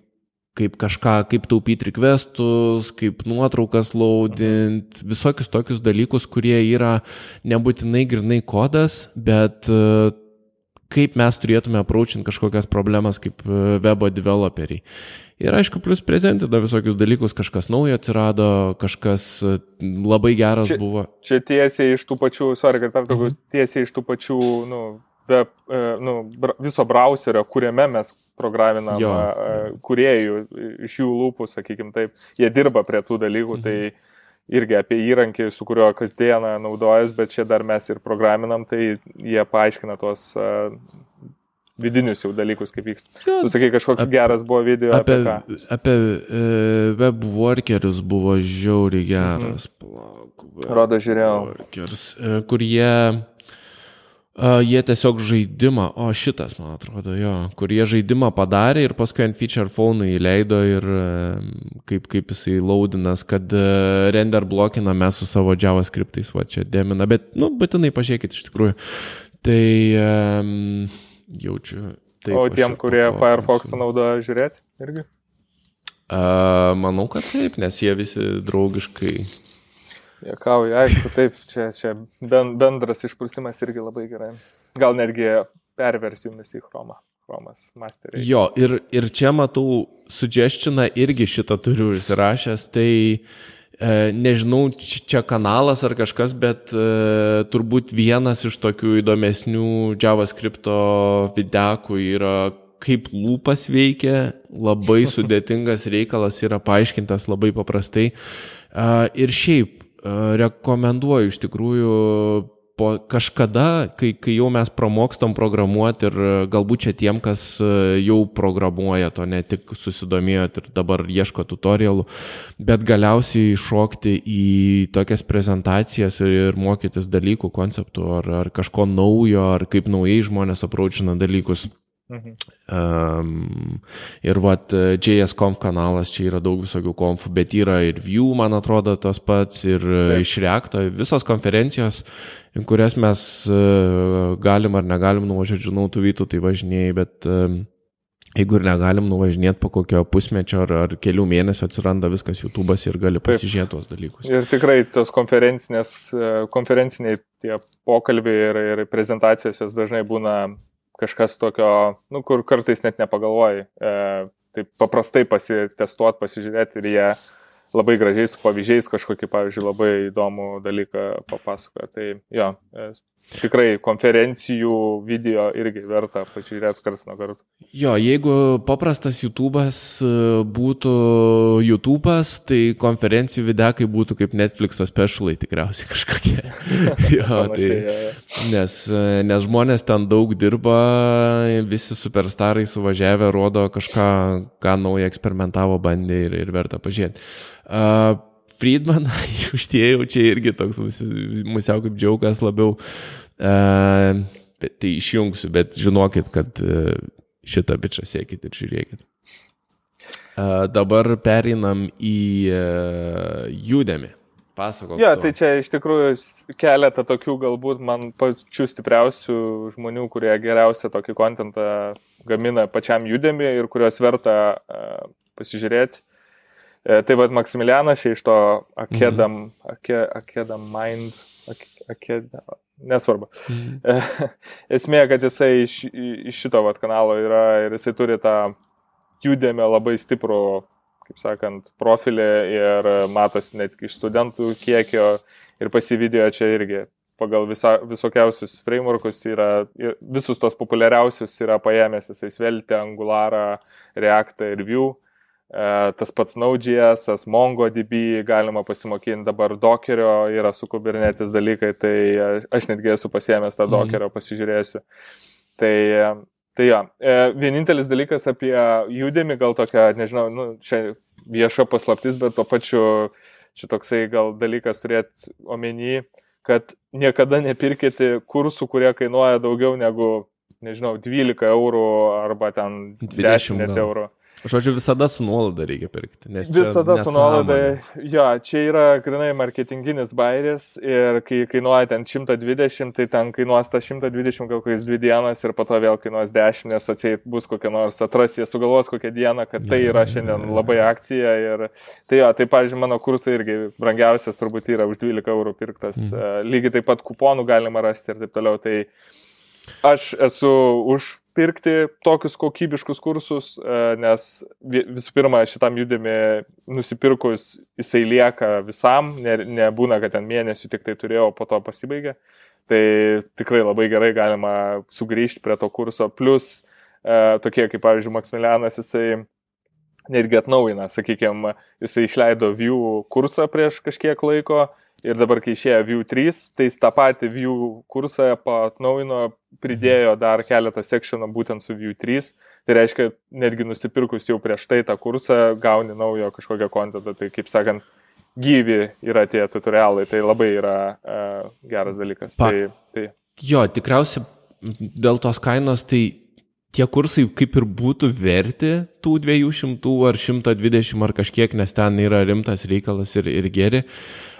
kaip kažką, kaip taupyti requestus, kaip nuotraukas loadint, visokius tokius dalykus, kurie yra nebūtinai grinai kodas, bet uh, kaip mes turėtume approachint kažkokias problemas kaip e, webo developeriai. Ir aišku, plus prezentina visokius dalykus, kažkas naujo atsirado, kažkas e, labai geras čia, buvo. Čia tiesiai iš tų pačių, sorry, kad pertraukiau, mhm. tiesiai iš tų pačių, nu, web, e, nu, viso browserio, kuriame mes programinam Jo. e, kuriejų iš jų lūpų, sakykim taip, jie dirba prie tų dalykų, tai irgi apie įrankį, su kuriuo kasdieną naudojas, bet čia dar mes ir programinam, tai jie paaiškina tuos e, vidinius jau dalykus, kaip vyksta. Tu sakai, kažkoks Ap- geras buvo video apie, Apie, apie ką. apie e, webworkerius buvo žiauriai geras. Plauk, Rodo, žiūrėjau. webworkers, e, kur jie, a, jie tiesiog žaidimą, o šitas, man atrodo, jo, kur jie žaidimą padarė ir paskui ant feature phone įleido ir e, kaip, kaip jisai laudinas, kad e, render blokina mes su savo JavaScriptais, va čia demina, bet, nu, būtinai pažiūrėkit iš tikrųjų. Tai um, jaučiu. Taip, O tiem, kurie. Firefox'ą naudoja žiūrėti irgi? A, manau, kad taip, nes jie visi draugiškai. Jekauja, aišku, taip, čia, čia ben- bendras išprusimas irgi labai gerai. Gal netgi perversijomis į Chromą. Chromas Masterį. Jo, ir, ir čia matau, suggestioną irgi šitą turiu įsirašęs, tai e, nežinau, čia kanalas ar kažkas, bet e, turbūt vienas iš tokių įdomesnių JavaScript videkų yra kaip lūpas veikia, labai sudėtingas reikalas yra paaiškintas labai paprastai. A, Ir šiaip rekomenduoju iš tikrųjų po kažkada, kai, kai jau mes pramokstam programuoti ir e, galbūt čia tiem, kas e, jau programuoja, to ne tik susidomėjot ir dabar ieško tutorialų, bet galiausiai iššokti į tokias prezentacijas ir mokytis dalykų, konceptų ar, ar kažko naujo, ar kaip naujai žmonės apraučina dalykus. Mhm. Um, ir vat e, JSConf kanalas, čia yra daug visokių konfų, bet yra ir View, man atrodo, tas pats, ir Taip. Taip. iš Reakto, visos konferencijos, į kurias mes uh, galim ar negalim nuvažiuoti, žinau, tu vytų tai važinėjai, bet um, jeigu ir negalim nuvažinėti po kokio pusmečio ar, ar kelių mėnesių atsiranda viskas YouTube'as ir gali pasižiūrėti tuos dalykus. Ir tikrai tos konferencinės, e, konferenciniai tie pokalbiai ir, ir prezentacijos jos dažnai būna kažkas tokio, nu, kur kartais net nepagalvoji. E, taip paprastai pasitestuot, pasižiūrėti ir jie labai gražiai su pavyzdžiais kažkokį, pavyzdžiui, labai įdomų dalyką papasakoja. Tai jo, e, tikrai konferencijų video irgi verta pažiūrėti kars nuo karto. Jo, jeigu paprastas YouTube'as e, būtų YouTube'as, tai konferencijų videkai būtų kaip Netflix'o specialai tikriausiai kažkokie. jo, tai, nes, e, nes žmonės ten daug dirba, visi superstarai suvažiavę rodo kažką, ką naują eksperimentavo, bandė ir, ir verta pažiūrėti. Uh, Friedman, užtėjau, čia irgi toks musiau kaip džiaugas labiau. Uh, bet tai išjungsiu, bet žinokit, kad uh, šitą bičią siekit ir žiūrėkit. Uh, dabar pereinam į uh, judėmį. Pasakok. Jo, tu. tai čia iš tikrųjų keletą tokių galbūt man pačių stipriausių žmonių, kurie geriausią tokį kontentą gamina pačiam judėmi ir kuriuos verta uh, pasižiūrėti. E, tai vad Maksimilianas iš to Akedam, mhm. ake, akedam Mind, ak, akedam, nesvarbu. E, Esmė, kad jisai iš, iš šito vat kanalo yra ir jisai turi tą judėmę labai stiprų, kaip sakant, profilį ir matosi net iš studentų kiekio ir pasividėjo čia irgi pagal visa, visokiausius frameworkus yra, ir visus tos populiariausius yra paėmęs, jisai Svelte, Angularą, Reactą ir Vue. E, tas pats Node.js, MongoDB, galima pasimokinti dabar Dockerio, yra su Kubernetes dalykai, tai e, aš netgi esu pasiemęs tą Mhm. Dockerio, pasižiūrėsiu. Tai, e, tai jo, vienintelis dalykas apie judėmį, gal tokia, nežinau, nu, čia vieša paslaptis, bet tuo pačiu čia toksai gal dalykas turėti omeny, kad niekada nepirkite kursų, kurie kainuoja daugiau negu, nežinau, 12 eurų arba ten 20 10 net gal. Žodžiu, visada su nuolaida reikia pirkti. Visada su nuolaida. Jo, čia yra grinai marketinginis bairis ir kai kainuoja ten 120, tai ten kainuos tą 120 gal kokias dvi dienas ir po to vėl kainuos 10, nes atsieit bus kokia nors atras, jie sugalvos kokią dieną, kad tai yra šiandien labai akcija. Ir tai jo, tai pavyzdžiui, mano kursai irgi brangiausias turbūt yra už 12 eurų pirktas. Mhm. Lygiai taip pat kuponų galima rasti ir taip toliau. Tai aš esu už pirkti tokius kokybiškus kursus, e, nes vi- visų pirma, šitam judėmi nusipirkus jisai lieka visam, ne- nebūna, kad ten mėnesių tik tai turėjau, po to pasibaigia. Tai tikrai labai gerai galima sugrįžti prie to kurso. Plus, e, tokie kaip, pavyzdžiui, Maksimilanas, jisai netgi atnaujina, sakykime, jisai išleido View kursą prieš kažkiek laiko ir dabar, kai išėjo View 3, tai jis tą patį View kursą atnaujino, pridėjo dar keletą sekcionų būtent su View 3. Tai reiškia, netgi nusipirkus jau prieš tai tą kursą, gauni naujo kažkokią kontentą. Tai kaip sakant, gyvi yra tie tutorialai, tai labai yra uh, geras dalykas. Pa, tai, tai... Jo, tikriausiai dėl tos kainos, tai tie kursai kaip ir būtų verti tų 200 ar 120 ar kažkiek, nes ten yra rimtas reikalas ir, ir geri.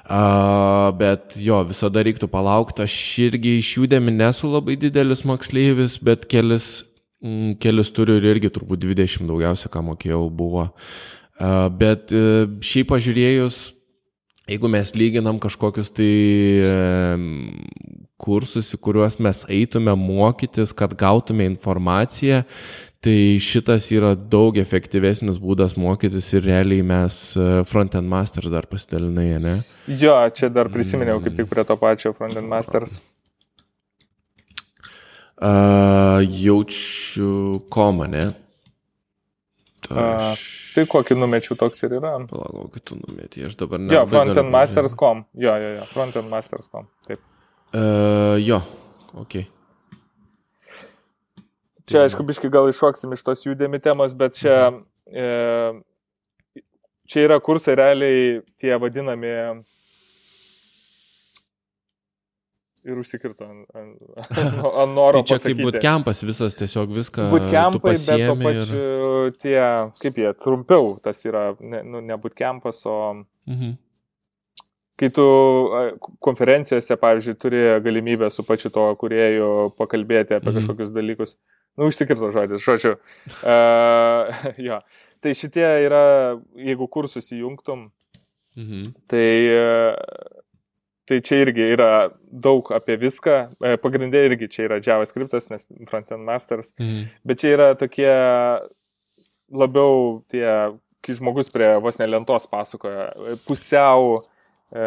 Uh, bet jo, visada reiktų palaukti. Aš irgi iš jų dėmi nesu labai didelis moksleivis, bet kelis, mm, kelis turiu ir irgi turbūt 20 daugiausia, ką mokėjau, buvo. Uh, bet uh, šiaip pažiūrėjus, Jeigu mes lyginam kažkokius tai kursus, į kuriuos mes eitume mokytis, kad gautume informaciją, tai šitas yra daug efektyvesnis būdas mokytis ir realiai mes e, Frontend Masters dar pasidalinai, ne? Jo, čia dar prisiminiau kaip tik prie to pačio Frontend Masters. Uh, jaučiu komą, ne? Aš... Tai kokį numečiau toks ir yra. Palauk, kokį tu numetį, aš dabar ne. Jo, frontendmasters.com. Jo, jo, jo, frontendmasters.com. Taip. Uh, jo, ok. Čia, aišku, biškai gal iššoksim iš tos judėmi temos, bet čia, mhm. e, čia yra kursai realiai tie vadinami ir užsikirto ant, ant, ant noro. tai čia pasakyti. kaip bootcampas visas tiesiog viską. Bootcampai, bet to pačiu ir... tie, kaip jie, trumpiau tas yra, ne, nu, ne bootcampas, o... Mhm. Kai tu konferencijose, pavyzdžiui, turi galimybę su pačiu to kurieju pakalbėti apie mhm. kažkokius dalykus. Nu, užsikirto žodis, žodžiu. Uh, jo. Tai šitie yra, jeigu kursus įjungtum, mhm. tai uh, Tai čia irgi yra daug apie viską. E, pagrindė irgi čia yra JavaScript, nes Frontend Masters. Mm. Bet čia yra tokie labiau tie, kai žmogus prie vos nelentos pasakoja, pusiau. E,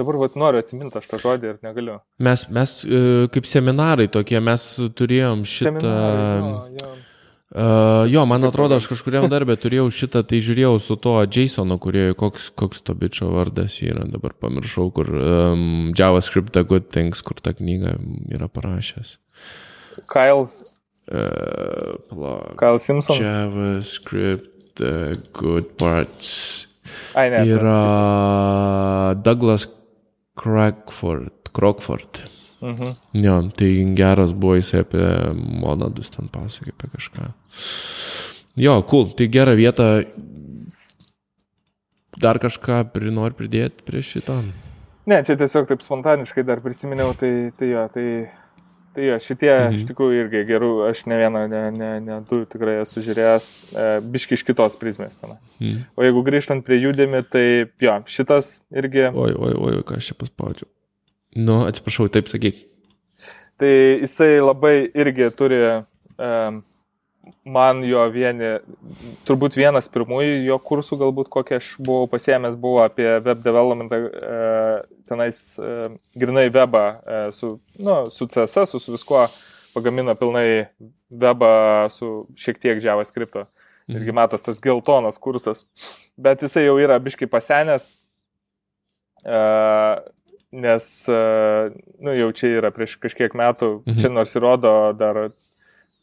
dabar vat, noriu atsiminti aš tą žodį ir negaliu. Mes, mes e, kaip seminarai tokie, mes turėjom šitą... Seminarai, jo, jo Uh, jo, man atrodo, aš kažkuriam darbę turėjau šitą, tai žiūrėjau su to Jasono, kurie, koks, koks to bičio vardas yra, dabar pamiršau, kur um, JavaScript The Good Things, kur tą knygą yra parašęs. Kyle. Uh, palauk. Kyle Simpson. JavaScript The Good Parts. Ai, ne. Yra Douglas Crockford. Crockford. Mhm. Jo, tai geras buvo jisai apie monadus ten pasakė apie kažką. Jo, cool, tai gera vieta. Dar kažką nori pridėti prie šito? Ne, čia tiesiog taip spontaniškai dar prisiminiau, tai, tai jo, tai, tai jo, šitie mhm. iš tikrųjų irgi gerų, aš ne vieną, ne, ne, ne du tikrai esu žiūrėjęs, e, biški iš kitos prizmės ten. Mhm. O jeigu grįžtant prie judėmi, tai jo, šitas irgi. Oi, oi, oi, ką aš čia paspaudžiau. Nu, atsiprašau, taip sakyk. Tai jisai labai irgi turi, um, man jo vieni, turbūt vienas pirmųjų jo kursų, galbūt kokį aš buvau pasiemęs, buvo apie web development, uh, tenais uh, grinai webą uh, su, nu, su CSS, su, su viskuo pagamino pilnai webą su šiek tiek JavaScript. Mhm. Irgi matos tas geltonas kursas. Bet jisai jau yra biškai pasenęs. Uh, nes, e, nu, jau čia yra prieš kažkiek metų, mhm. čia nors įrodo dar,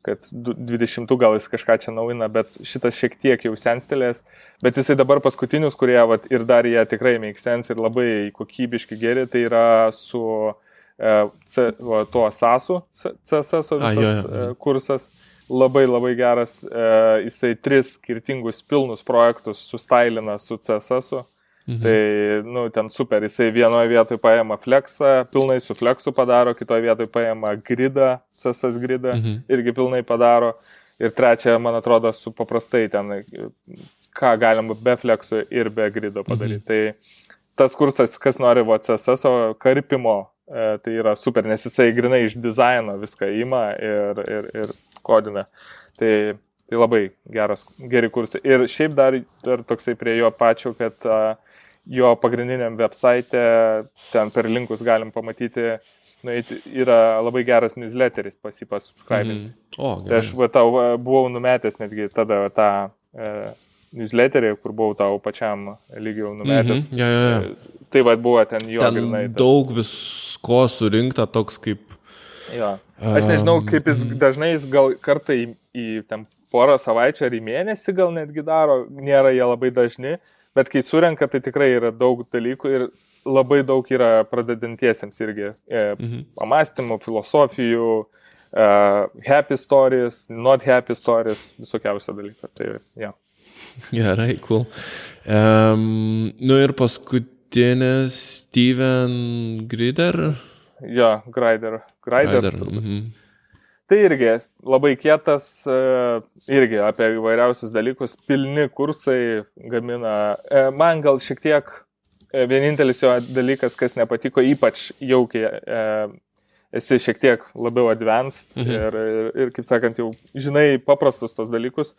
kad 20 gal jis kažką čia naujina, bet šitas šiek tiek jau senstelės, bet jisai dabar paskutinius, kurie vat, ir dar jie tikrai make sense ir labai kokybiški geri, tai yra su e, C, va, tuo SASU, CSS. E, kursas labai labai geras, e, jisai tris skirtingus pilnus projektus sustailina su CSS. -u. Mhm. Tai, nu, ten super, jisai vienoje vietoje paėma flexą, pilnai su flexu padaro, kitoje vietoje paėma gridą, CSS gridą, mhm. irgi pilnai padaro. Ir trečia, man atrodo, su paprastai ten, ką galima be flexo ir be grido padaryti. Mhm. Tai tas kursas, kas nori va CSS karpimo, e, tai yra super, nes jisai grinai iš dizaino viską įima ir, ir, ir kodina. Tai, tai labai geras, geri kursai. Ir šiaip dar, dar toksai prie jo pačio, kad uh, jo pagrindiniam website, ten per linkus galim pamatyti, nueiti, yra labai geras newsletteris pas jį pasubscribinti. Mhm. O, Tai gerai. aš va, tau va, buvau numetęs netgi tada va, tą e, newsletterį, kur buvau tau pačiam lygiau numetęs. Mhm. Ja, ja, ja. Tai va buvo ten jo Ten grinai. tas- daug visko surinkta toks kaip... Jo. Aš nežinau, kaip jis Mhm. dažnai jis gal kartą į, į ten porą savaičių ar į mėnesį gal netgi daro, nėra jie labai dažni, bet kai surenka, tai tikrai yra daug dalykų ir labai daug yra pradedantiesiems irgi e, Mhm. pamastymų, filosofijų, e, happy stories, not happy stories, visokiausių dalykų. Tai jo. Gerai, cool. Um, nu ir paskutinis Steven Grider. Jo, Grider. Grider. Grider. turbūt. Mhm. Tai irgi labai kietas, e, irgi apie įvairiausius dalykus, pilni kursai gamina. E, Man gal šiek tiek e, vienintelis jo dalykas, kas nepatiko, ypač jau kai e, esi šiek tiek labiau advanced Mhm. ir, ir, ir, kaip sakant, jau žinai paprastus tos dalykus.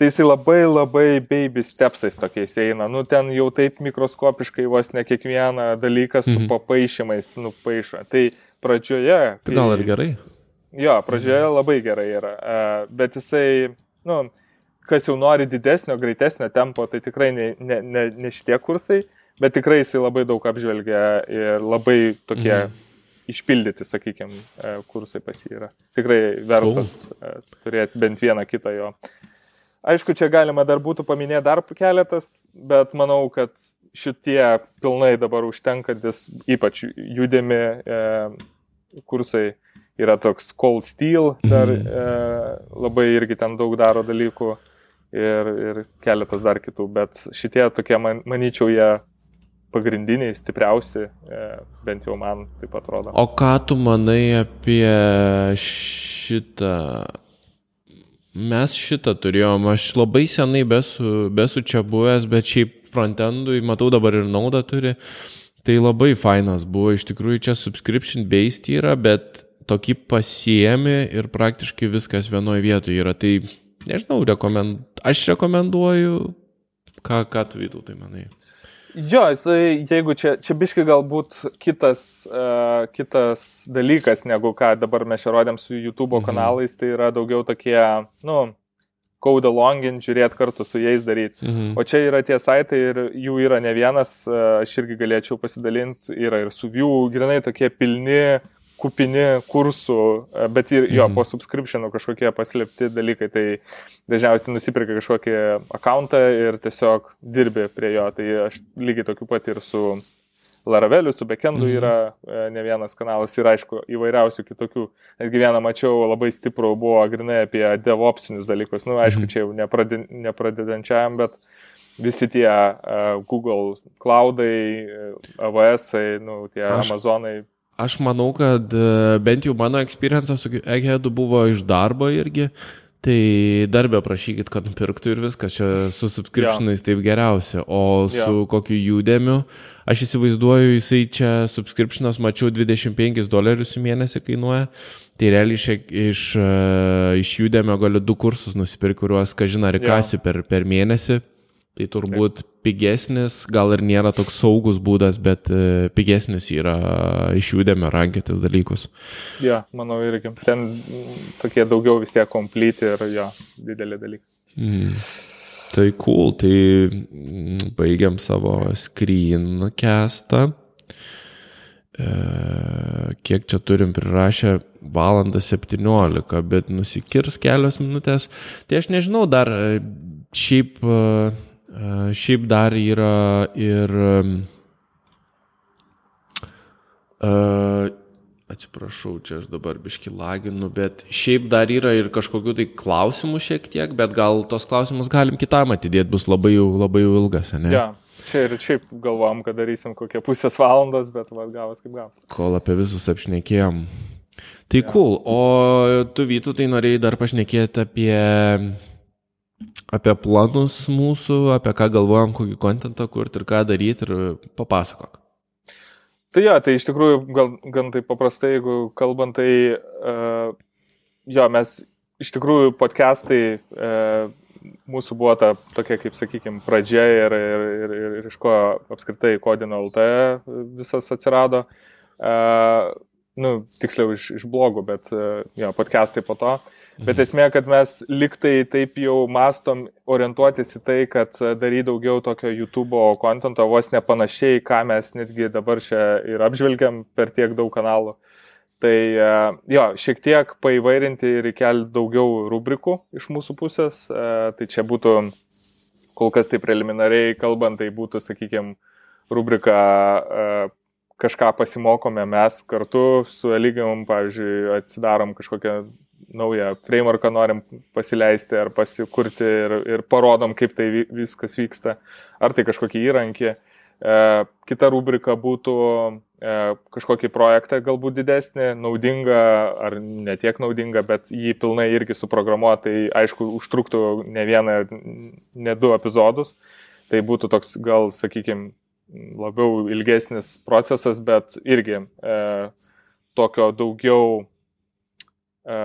Tai jisai labai labai baby stepsais tokiais eina. Nu, ten jau taip mikroskopiškai vos ne kiekvieną dalyką su Mhm. papaišymais nupaišo. Tai pradžioje... Tai gal ir gerai. Jo, pradžioje labai gerai yra, e, bet jisai, nu, kas jau nori didesnio, greitesnio tempo, tai tikrai ne, ne, ne, ne šitie kursai, bet tikrai jisai labai daug apžvelgia ir labai tokie Mhm. mhm. išpildyti, sakykime, kursai pas jį yra. Tikrai vertas cool. turėti bent vieną kitą jo. Aišku, čia galima dar būtų paminėti dar keletas, bet manau, kad šitie pilnai dabar užtenkantis, ypač judėmi e, kursai, yra toks Cold Steel, dar Mhm. e, labai irgi ten daug daro dalykų ir, ir keletas dar kitų, bet šitie tokie, man, manyčiau, jie pagrindiniai, stipriausi, e, bent jau man taip atrodo. O ką tu manai apie šitą? Mes šitą turėjom, aš labai senai besu, besu čia buvęs, bet šiaip frontendui, matau dabar ir naudą turi. Tai labai fainas buvo, iš tikrųjų čia subscription based yra, bet tokį pasiemi ir praktiškai viskas vienoje vietoje yra. Tai nežinau, rekomend... aš rekomenduoju, ką, ką tu vytų, tai manai. Jo, jeigu čia, čia biški galbūt kitas, uh, kitas dalykas, negu ką dabar mes čia rodėm su YouTube Mhm. kanalais, tai yra daugiau tokie, nu, code alongin, žiūrėti kartu su jais daryti. Mhm. O čia yra tie saitai ir jų yra ne vienas, e, aš irgi galėčiau pasidalinti, yra ir su jų, grinai tokie pilni, kupini kursų, e, bet ir jo, Mhm. po subscriptionų kažkokie paslėpti dalykai, tai dažniausiai nusipirka kažkokį akantą ir tiesiog dirbi prie jo. Tai aš lygiai tokiu pat ir su Laraveliu, su Bekendu Mhm. yra e, ne vienas kanalas ir aišku įvairiausių kitokių. Netgi vieną mačiau labai stiprų, buvo grinai apie devopsinius dalykus. Na, nu, aišku, Mhm. čia jau neprade- nepradedančiam, bet visi tie uh, Google cloudai, AWS, nu, tie aš... Amazonai. Aš manau, kad e, bent jau mano experience su Eggheadu buvo iš darbo irgi. Tai darbę prašykit, kad nupirktų ir viskas. Čia su subscriptionais taip geriausia. O su kokiu judėmiu, aš įsivaizduoju, jisai čia subscriptionas, mačiau, 25 dolerius į mėnesį kainuoja. Tai realiai iš, iš, e, iš judėmio galiu du kursus nusipirkti, kuriuos, ką žinai, Jo. rekasi per, per mėnesį. Tai turbūt pigesnis, gal ir nėra toks saugus būdas, bet e, pigesnis yra iš judėmio rankytis dalykus. Ja, manau irgi. Ten tokie daugiau vis tiek komplyti ir jo, dideli dalykai. Mm. Tai cool, tai mm, baigiam savo screencastą. E, kiek čia turim prirašę? Valandą 17, bet nusikirs kelios minutės. Tai aš nežinau, dar e, šiaip, e, šiaip dar yra ir... Uh, atsiprašau, čia aš dabar biški laginu, bet šiaip dar yra ir kažkokių tai klausimų šiek tiek, bet gal tos klausimus galim kitam atidėti, bus labai jau, labai jau ilgas, ne? Ja, čia ir šiaip galvom, kad darysim kokią pusės valandos, bet vad gavas kaip gavas. Kol apie visus apšnekėjom. Tai cool, o tu Vytų tai norėjai dar pašnekėti apie, apie planus mūsų, apie ką galvojam, kokį kontentą kurti ir ką daryti ir papasakok. Tai jo, tai iš tikrųjų, gal, gan taip paprastai, jeigu kalbant, tai uh, jo, mes iš tikrųjų podcastai uh, mūsų buvo ta tokia, kaip sakykime, pradžia ir, ir, ir, ir, ir iš ko apskritai Kodino LT visas atsirado. Uh, nu, tiksliau iš, iš blogų, bet uh, jo, podcastai po to. Bet mhm. esmė, kad mes liktai taip jau mastom orientuotis į tai, kad daryti daugiau tokio YouTube kontento, vos nepanašiai, ką mes netgi dabar čia ir apžvelgiam per tiek daug kanalų. Tai e, jo, šiek tiek paivairinti ir įkelti daugiau rubrikų iš mūsų pusės. E, tai čia būtų, kol kas tai preliminariai kalbant, tai būtų, sakykime, rubrika e, kažką pasimokome mes kartu su Eligium, pavyzdžiui, atsidarom kažkokią naują frameworką, norim pasileisti ar pasikurti ir, ir parodom, kaip tai viskas vyksta, ar tai kažkokį įrankį. Kita rubrika būtų E, kažkokį projektą galbūt didesnį, naudingą ar netiek naudingą, bet jį pilnai irgi suprogramuoti, tai aišku, užtruktų ne vieną, ne du epizodus. Tai būtų toks gal, sakykime, labiau ilgesnis procesas, bet irgi e, tokio daugiau e,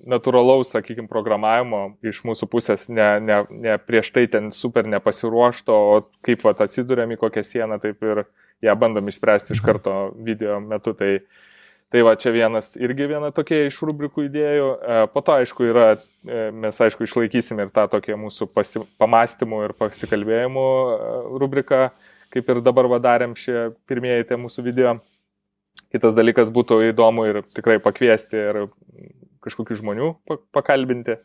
natūralaus, sakykime, programavimo iš mūsų pusės, ne, ne, ne prieš tai ten super nepasiruošto, o kaip vat, atsidūrėm į kokią sieną, taip ir ją bandom išspręsti iš mhm. karto video metu. Tai, tai va, čia vienas irgi viena tokia iš rubrikų idėjų. E, po to, aišku, yra, e, mes, aišku, išlaikysim ir tą tokią mūsų pasi, pamastymų ir pasikalbėjimų e, rubriką, kaip ir dabar vadarėm šie pirmieji tie mūsų video. Kitas dalykas būtų įdomu ir tikrai pakviesti ir kažkokių žmonių pakalbinti.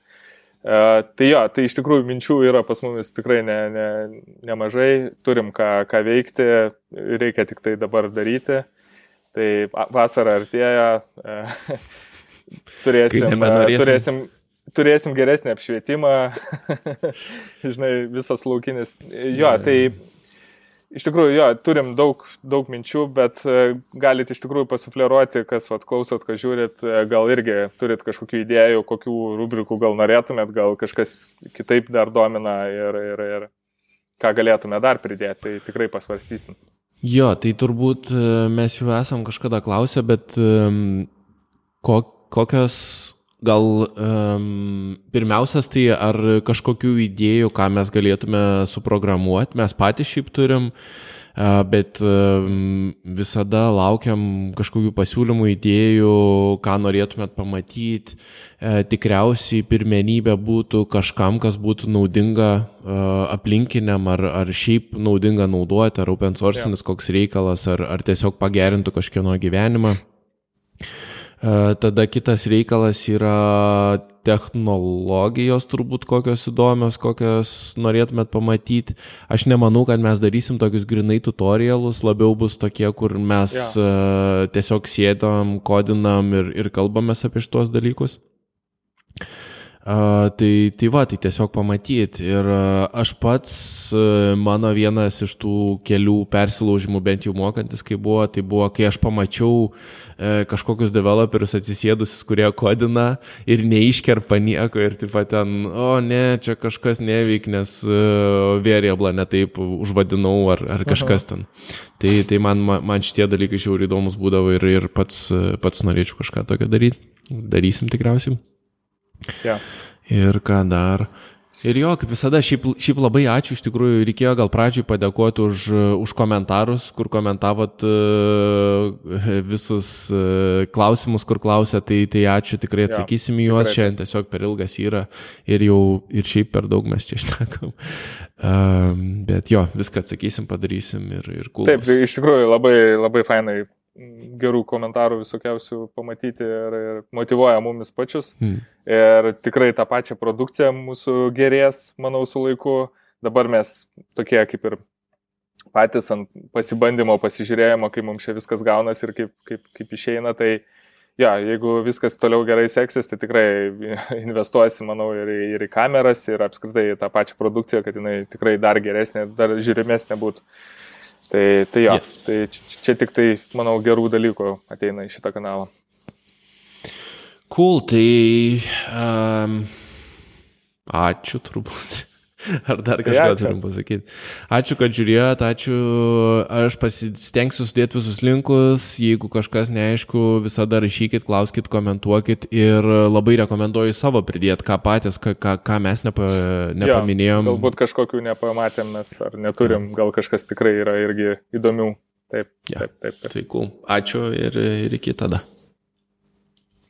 Uh, tai jo, tai iš tikrųjų minčių yra pas mumis tikrai ne, ne, nemažai, turim ką, ką veikti, reikia tik tai dabar daryti. Tai vasara artėja, uh, turėsim, uh, turėsim, turėsim geresnį apšvietimą, žinai, visas laukinis. Jo, tai Iš tikrųjų, jo, turim daug, daug minčių, bet e, galite iš tikrųjų pasufleruoti, kas vat, klausot, kas žiūrit, e, gal irgi turit kažkokių idėjų, kokių rubrikų gal norėtumėt, gal kažkas kitaip dar domina ir, ir, ir ką galėtume dar pridėti, tai tikrai pasvarstysim. Jo, tai turbūt e, mes jau esam kažkada klausę, bet kokios Gal um, pirmiausias tai ar kažkokių idėjų, ką mes galėtume suprogramuoti, mes patys šiaip turim, uh, bet um, visada laukiam kažkokių pasiūlymų, idėjų, ką norėtumėt pamatyti. Uh, tikriausiai pirmenybė būtų kažkam, kas būtų naudinga uh, aplinkiniam, ar, ar šiaip naudinga naudoti, ar open sourcinis ja. koks reikalas, ar, ar tiesiog pagerintų kažkieno gyvenimą. E, tada kitas reikalas yra technologijos turbūt kokios įdomios, kokias norėtumėt pamatyti. Aš nemanau, kad mes darysim tokius grinai tutorialus, labiau bus tokie, kur mes ja. uh, tiesiog sėdam, kodinam ir, ir kalbamės apie šitos dalykus. Uh, tai, tai va, tai tiesiog pamatyti. Ir uh, aš pats, uh, mano vienas iš tų kelių persilaužimų, bent jau mokantis, kai buvo, tai buvo, kai aš pamačiau uh, kažkokius developerius atsisėdusius, kurie kodina ir neiškerpa nieko ir taip pat ten, o ne, čia kažkas neveik, nes uh, variablą netaip užvadinau ar, ar kažkas ten. Tai, tai man, man šitie dalykai šiauriai įdomus būdavo ir, ir pats, pats norėčiau kažką tokio daryti. Darysim tikriausiai. Ja. Ir ką dar. Ir jo, kaip visada, šiaip, šiaip labai ačiū, iš tikrųjų reikėjo gal pradžiui padėkoti už, už komentarus, kur komentavot uh, visus uh, klausimus, kur klausėt, tai, tai ačiū, tikrai atsakysim į juos, šiandien tiesiog per ilgas yra ir jau ir šiaip per daug mes čia šnekam. Uh, bet jo, viską atsakysim, padarysim ir, ir kul. Taip, tai iš tikrųjų labai, labai fainai gerų komentarų visokiausių pamatyti ir, ir motivuoja mumis pačius. Mm. Ir tikrai tą pačią produkciją mūsų gerės, manau, su laiku. Dabar mes tokie kaip ir patys ant pasibandymo, pasižiūrėjimo, kaip mums čia viskas gaunasi ir kaip, kaip, kaip išeina, tai ja, jeigu viskas toliau gerai seksis, tai tikrai investuosi, manau, ir, ir į kameras, ir apskritai tą pačią produkciją, kad jinai tikrai dar geresnė, dar žiūrimesnė būtų. Tai, tai jo, yes. tai čia tik tai, manau, gerų dalykų ateina į šitą kanalą. Cool, tai um, ačiū turbūt. Ar dar kažką tai turim pasakyti. Ačiū, kad žiūrėjot, ačiū. Aš pasistengsiu sudėti visus linkus. Jeigu kažkas neaišku, visada rašykit, klauskit, komentuokit. Ir labai rekomenduoju savo pridėti, ką patys, ką, ką, ką mes nepa, nepaminėjom. Jo, galbūt kažkokių nepamatėm mes ar neturim, gal kažkas tikrai yra irgi įdomių. Taip, ja. taip, taip. taip. Tai cool. Ačiū ir, ir iki tada.